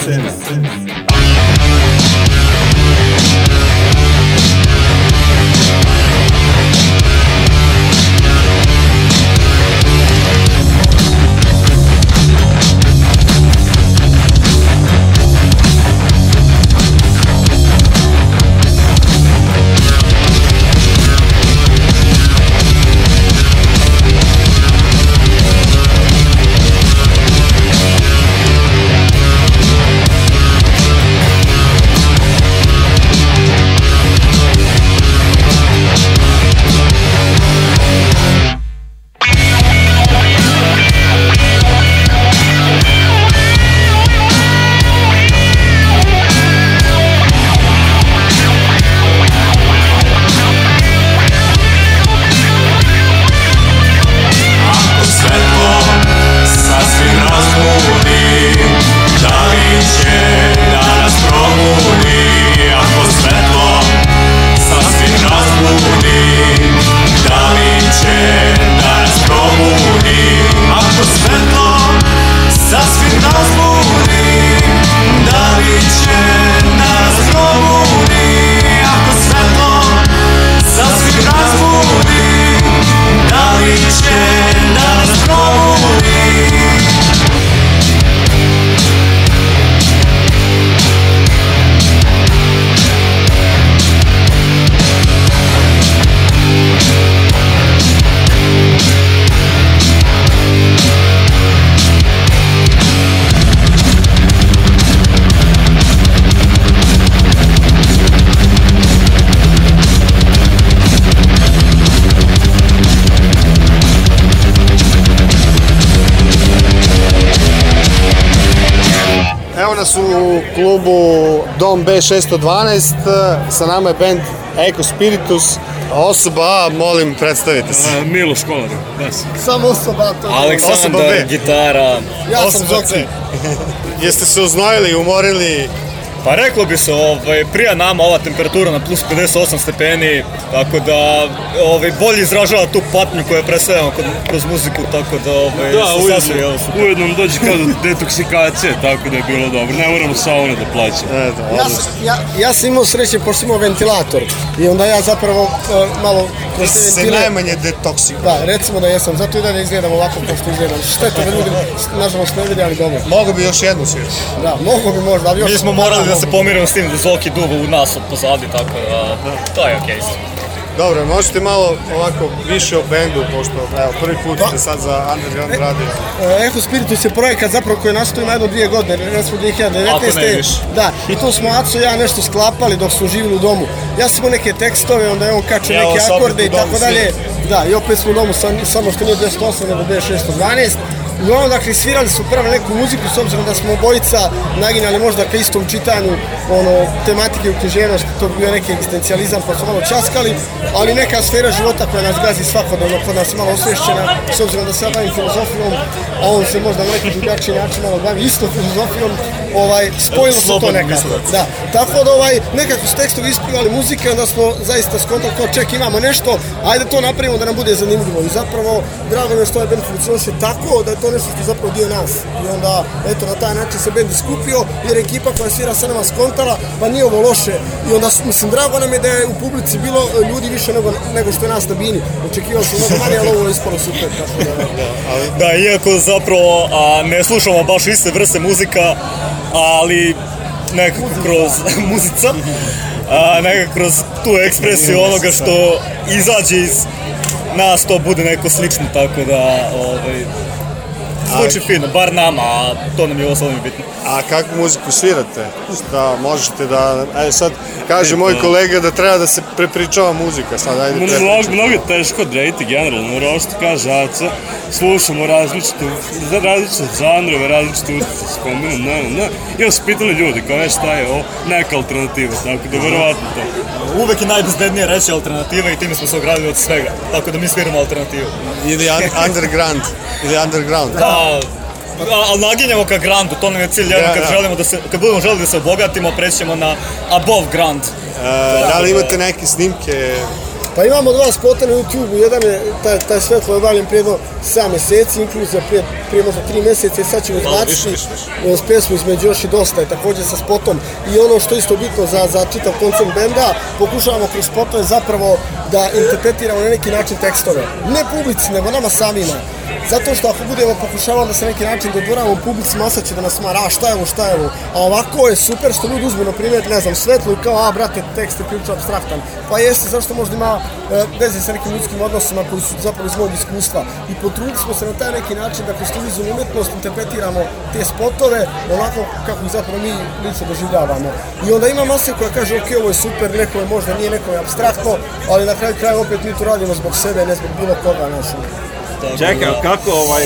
klubu Dom B612. Sa nama je band Eco Spiritus. Osoba A, molim, predstavite se. A, Milo Školar, bas. Da Samo osoba A, to je. Aleksandar, gitara. Ja sam Zoki. Jeste se uznojili, umorili? Pa reklo bi se, ovaj, prija nama ova temperatura na plus 58 stepeni, Tako da, ovaj, bolje izražava tu patnju koju predstavljamo kod, kroz muziku, tako da, ovaj, da, ujedno, ujedno nam dođe kao detoksikacija, tako da je bilo dobro. Ne moramo saune da plaćamo. E, da, ja, sam, ja, ja sam imao sreće, pošto imao ventilator, i onda ja zapravo uh, malo... Kroz se ventile... najmanje detoksikuje. Da, recimo da jesam, zato i da ne izgledam ovako kao što izgledam. Šta to, da ljudi, nažalost, ne vidi, ali dobro. Mogu bi još jednu svirati. Da, mogu bi možda, ali još... Mi smo morali da, da se pomirimo s tim da Zoki duva u nas od pozadi, tako da, da. to je okej. Okay. Dobro, možete malo ovako više o bendu, pošto evo, prvi put pa, ste sad za Underground radio. E, Eho Spiritus je projekat zapravo koji nastoji na jedno dvije godine, recimo 2019. Da, i to smo Aco i ja nešto sklapali dok smo živjeli u domu. Ja sam imao neke tekstove, onda je on kačio neke akorde i tako dalje. Da, i opet smo u domu, sam, samo što nije 28, nego 2612. Uglavnom, dakle, svirali su prvo neku muziku, s obzirom da smo obojica naginjali možda ka istom čitanju ono, tematike u književnosti, to bi bio neki egzistencijalizam, pa smo malo časkali, ali neka sfera života koja nas gazi svakodobno, kod nas je malo osvješćena, s obzirom da se ja bavim filozofijom, a on se možda na neki drugačiji način malo bavi isto filozofijom, ovaj, spojilo se to nekako. Da, tako da ovaj, nekako s tekstovi ispivali muzike, onda smo zaista skontali kao ček imamo nešto, ajde to napravimo da nam bude zanimljivo. I zapravo, drago mi je što je Ben funkcionuje tako da je to ponosi ste zapravo dio nas. I onda, eto, na taj način se bend skupio, jer ekipa koja svira sa nama skontala, pa nije ovo loše. I onda, mislim, drago nam je da je u publici bilo e, ljudi više nego, nego što je nas na bini. Očekivao sam mnogo manje, ali ovo je ispalo super. Tako da, da, ali... da, iako zapravo a, ne slušamo baš iste vrste muzika, ali nekako Muzica. kroz muzica, a, nekako kroz tu ekspresiju onoga što izađe iz nas to bude neko slično, tako da ovaj, Zvuči fino, bar nama, a to nam je ovo bitno. A kakvu muziku svirate? Šta možete da... Ajde sad, kaže moj kolega da treba da se prepričava muzika, sad ajde prepričava. Mnogo, mnogo je teško odrediti generalno, jer ovo što kaže Aca, slušamo različite, različite žanrove, različite utice, spomenu, ne, ne. I onda su pitali ljudi, kao već šta je ovo, neka alternativa, tako da verovatno to. Uvek je najbezbednije reći alternativa i time smo se ogradili od svega, tako da mi sviramo alternativu. Ili underground, ili underground. Da, da a, naginjemo ka grandu, to nam je cilj jedan, ja, kad, ja. Da. Želimo da se, kad budemo želeli da se obogatimo, prećemo na above grand. E, da li imate neke snimke? Pa imamo dva spota na YouTube-u, jedan je, taj, taj svetlo je valjen prije 7 meseci, inkluzija prije, prije možda 3 meseca i sad ćemo izbaciti s pesmu između još i dosta, je takođe sa spotom. I ono što isto bitno za, za čitav koncert benda, pokušavamo kroz spotove zapravo da interpretiramo na neki način tekstove. Ne publici, nego nama samima Zato što ako budemo pokušavali da se neki način dodvoravamo publici, masa će da nas mara, šta je ovo, šta je ovo. A ovako je super što ljudi uzme, na primjer, ne znam, svetlo i kao, a brate, tekst je priča abstraktan. Pa jeste, zašto možda ima e, veze sa nekim ljudskim odnosima koji su zapravo iz mog iskustva. I potrudili smo se na taj neki način da kroz tu vizualnu umetnost interpretiramo te spotove onako kako zapravo mi lice doživljavamo. I onda ima masa koja kaže, ok, ovo je super, neko je možda nije, neko je abstraktno, ali na kraju kraja opet mi to radimo zbog sebe, ne zbog bilo koga našeg. Tako Čekaj, kako ovaj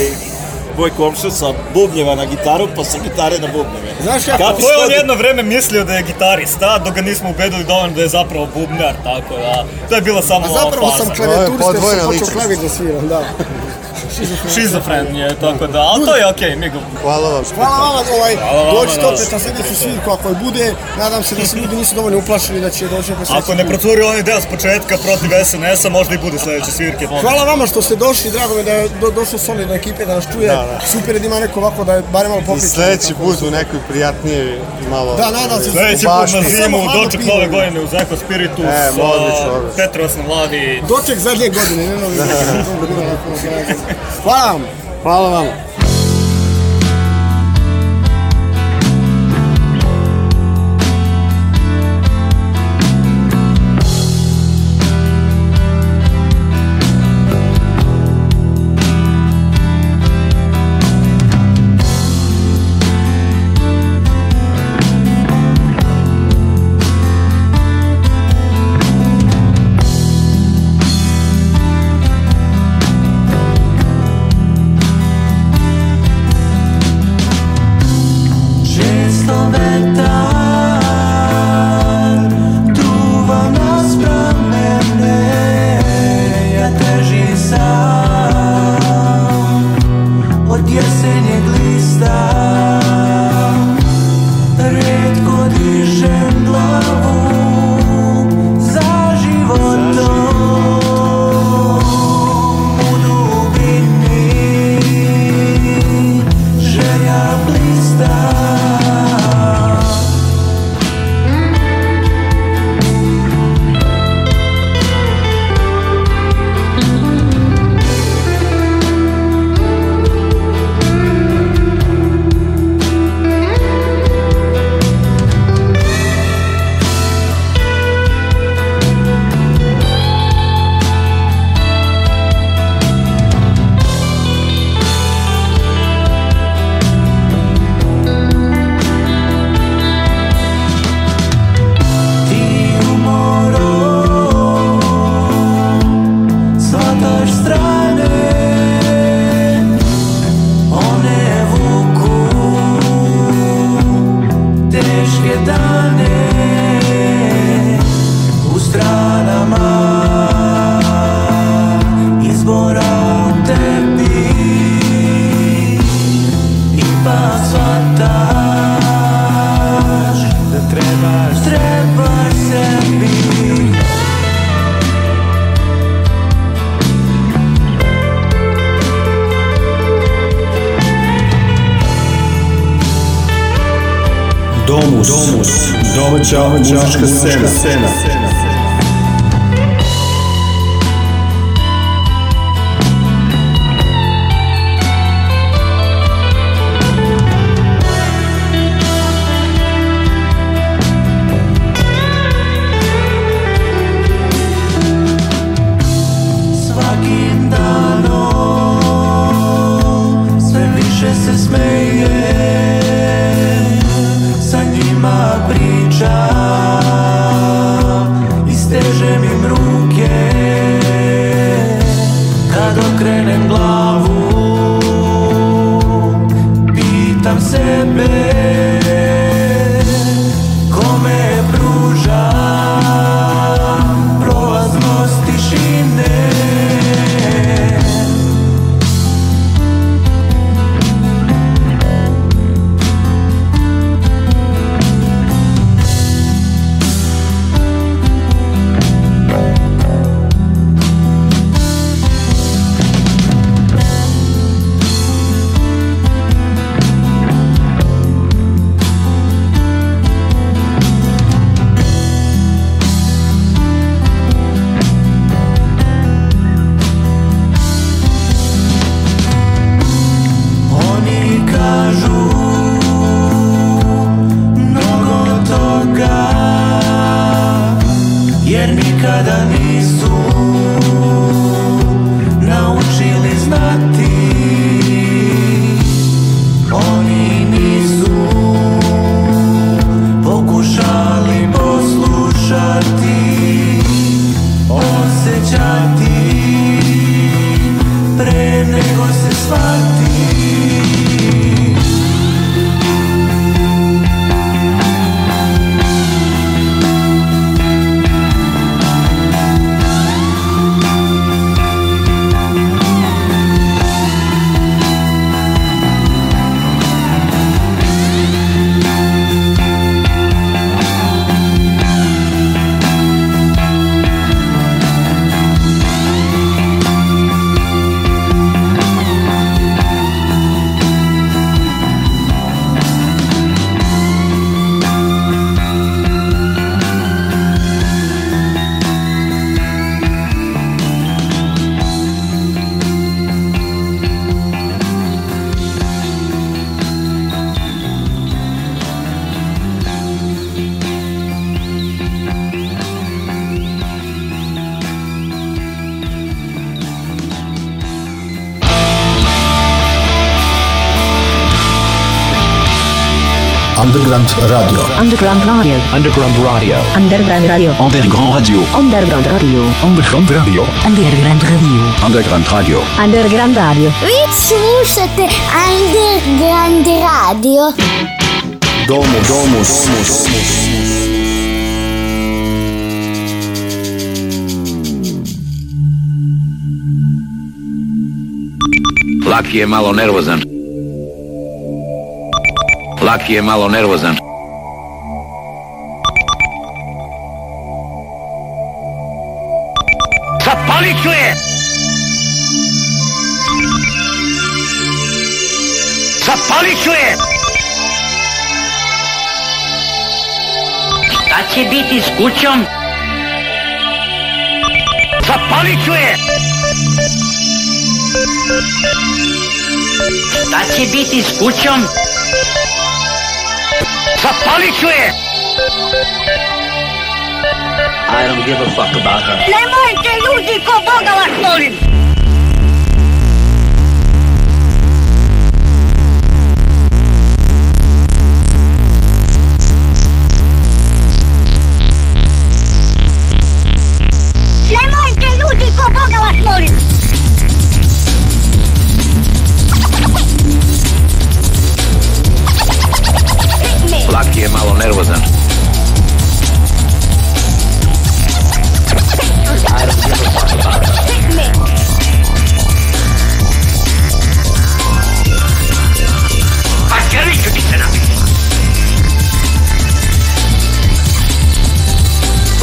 tvoj komšo sa bubnjeva na gitaru, pa sa gitare na bubnjeve. Znaš kako? Kako je on jedno vreme mislio da je gitarista, dok ga nismo ubedili da on da je zapravo bubnjar, tako da. To je bila samo A zapravo sam klavijaturista, sam počeo klavir da sviram, da šizofrenije, tako da, ali to je okej, okay, mi go... Hvala vam. Hvala vam, ovaj, dođite opet na sljedeću svirku, ako je bude, nadam se da se ljudi nisu dovoljno uplašili da će doći opet Ako ne protvori onaj deo s početka protiv SNS-a, možda i bude sljedeće svirke. Hvala vama što ste došli, drago mi da je do, došlo solidna ekipe da nas čuje, da, da. super je da ima neko ovako da je barem malo popriča. I sljedeći put u nekoj prijatnije malo... Da, nadam se. Da sljedeći put na zimu, doček nove godine u Zeko Spiritu e, sa Petros na Vladi. Doček zadnje godine, ne novi. Hvala vam. Hvala vam. muzička scena. scena. Underground Radio. Underground Radio. Underground Radio. Underground Radio. Underground Radio. Underground Radio. Underground Radio. Underground Radio. Underground Radio. Underground Radio. Vi slušate Underground Radio. Domus. Domus. Domus. Domus. Laki je malo nervozan. Maki je malo nervozan. Zapalit ću je! Zapalit ću je! Šta će biti s kućom? Zapalit ću je! Šta će biti s kućom? a Sapalichwe! I don't give a fuck about her. Nemojte ljudi ko Boga vas molim! Nemojte ljudi ko Boga vas molim! Aki je malo nervozan. Pa želit ću ti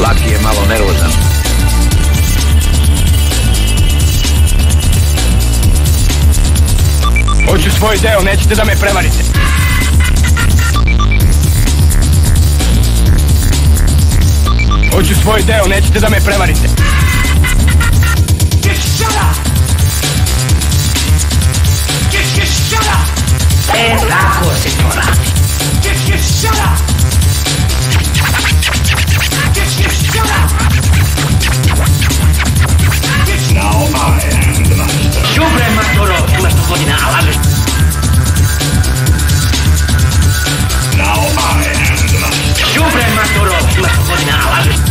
Laki je malo nervozan. Hoću svoj deo, nećete da me prevarite. Hoću svoj deo, nećete da me prevarite. E, tako se to radi. Now I am the master. Čubre, matoro, imaš tu godina, a lažeš. Now I am the master. Čubre, matoro, imaš tu godina, a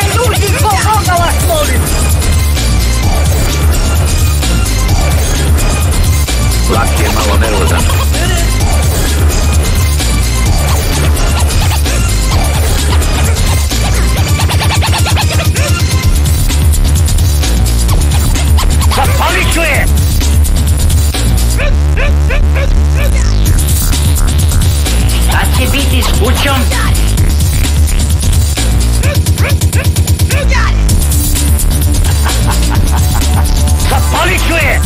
Один волков на вас ловит! Лапки маломерза. You got it! Zapali ću je!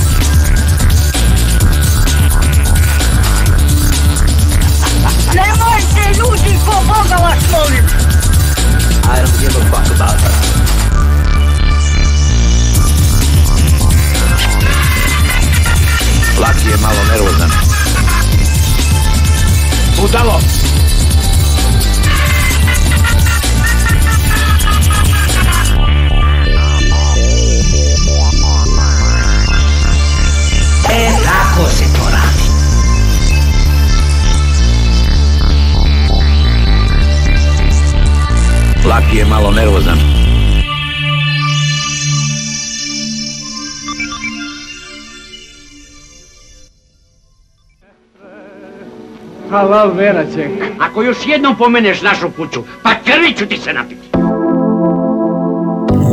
Nemojte ljudi, po Boga I don't give a fuck about her. Laki je malo nervozan. Budalo! E tako se to radi. Laki je malo nervozan. Hvala, Veraćek. Ako još jednom pomeneš našu kuću, pa krvi ću ti se napiti.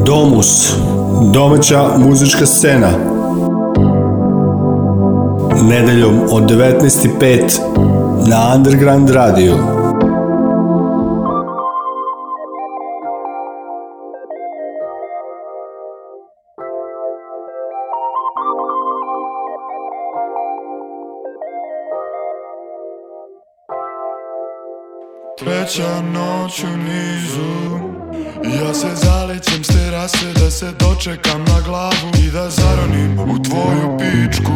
Domus. Domaća muzička scena nedeljom od 19.05 na Underground Radio. Treća noć u nizu Ja se zalećem s terase da se dočekam na glavu I da zaronim u tvoju pičku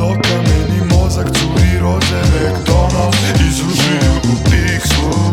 do kameni mozak curi roze McDonald's Izružuju u Pixu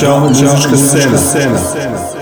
Čao znači, muzička scena.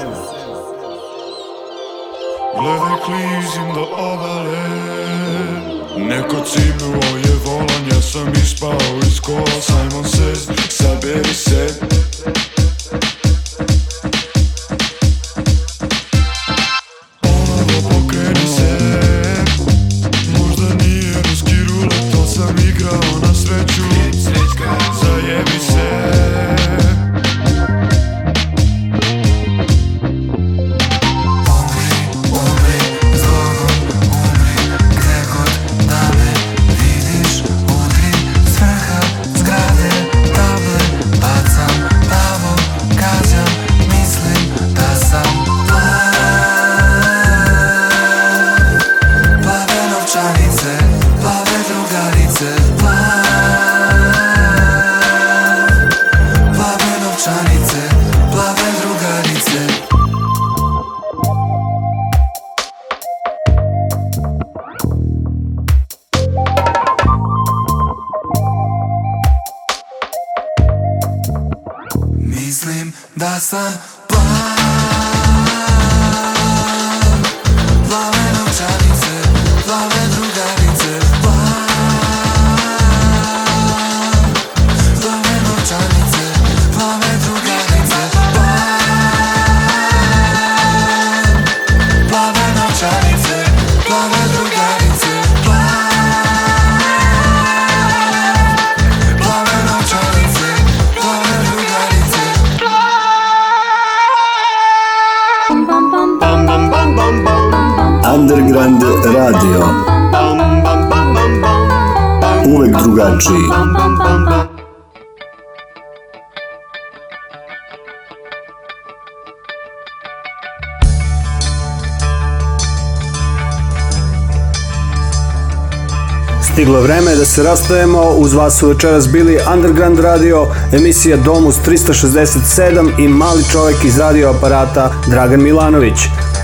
bilo vreme da se rastajemo. Uz vas su večeras bili Underground Radio, emisija Domus 367 i mali čovek iz aparata Dragan Milanović.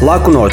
Laku noć!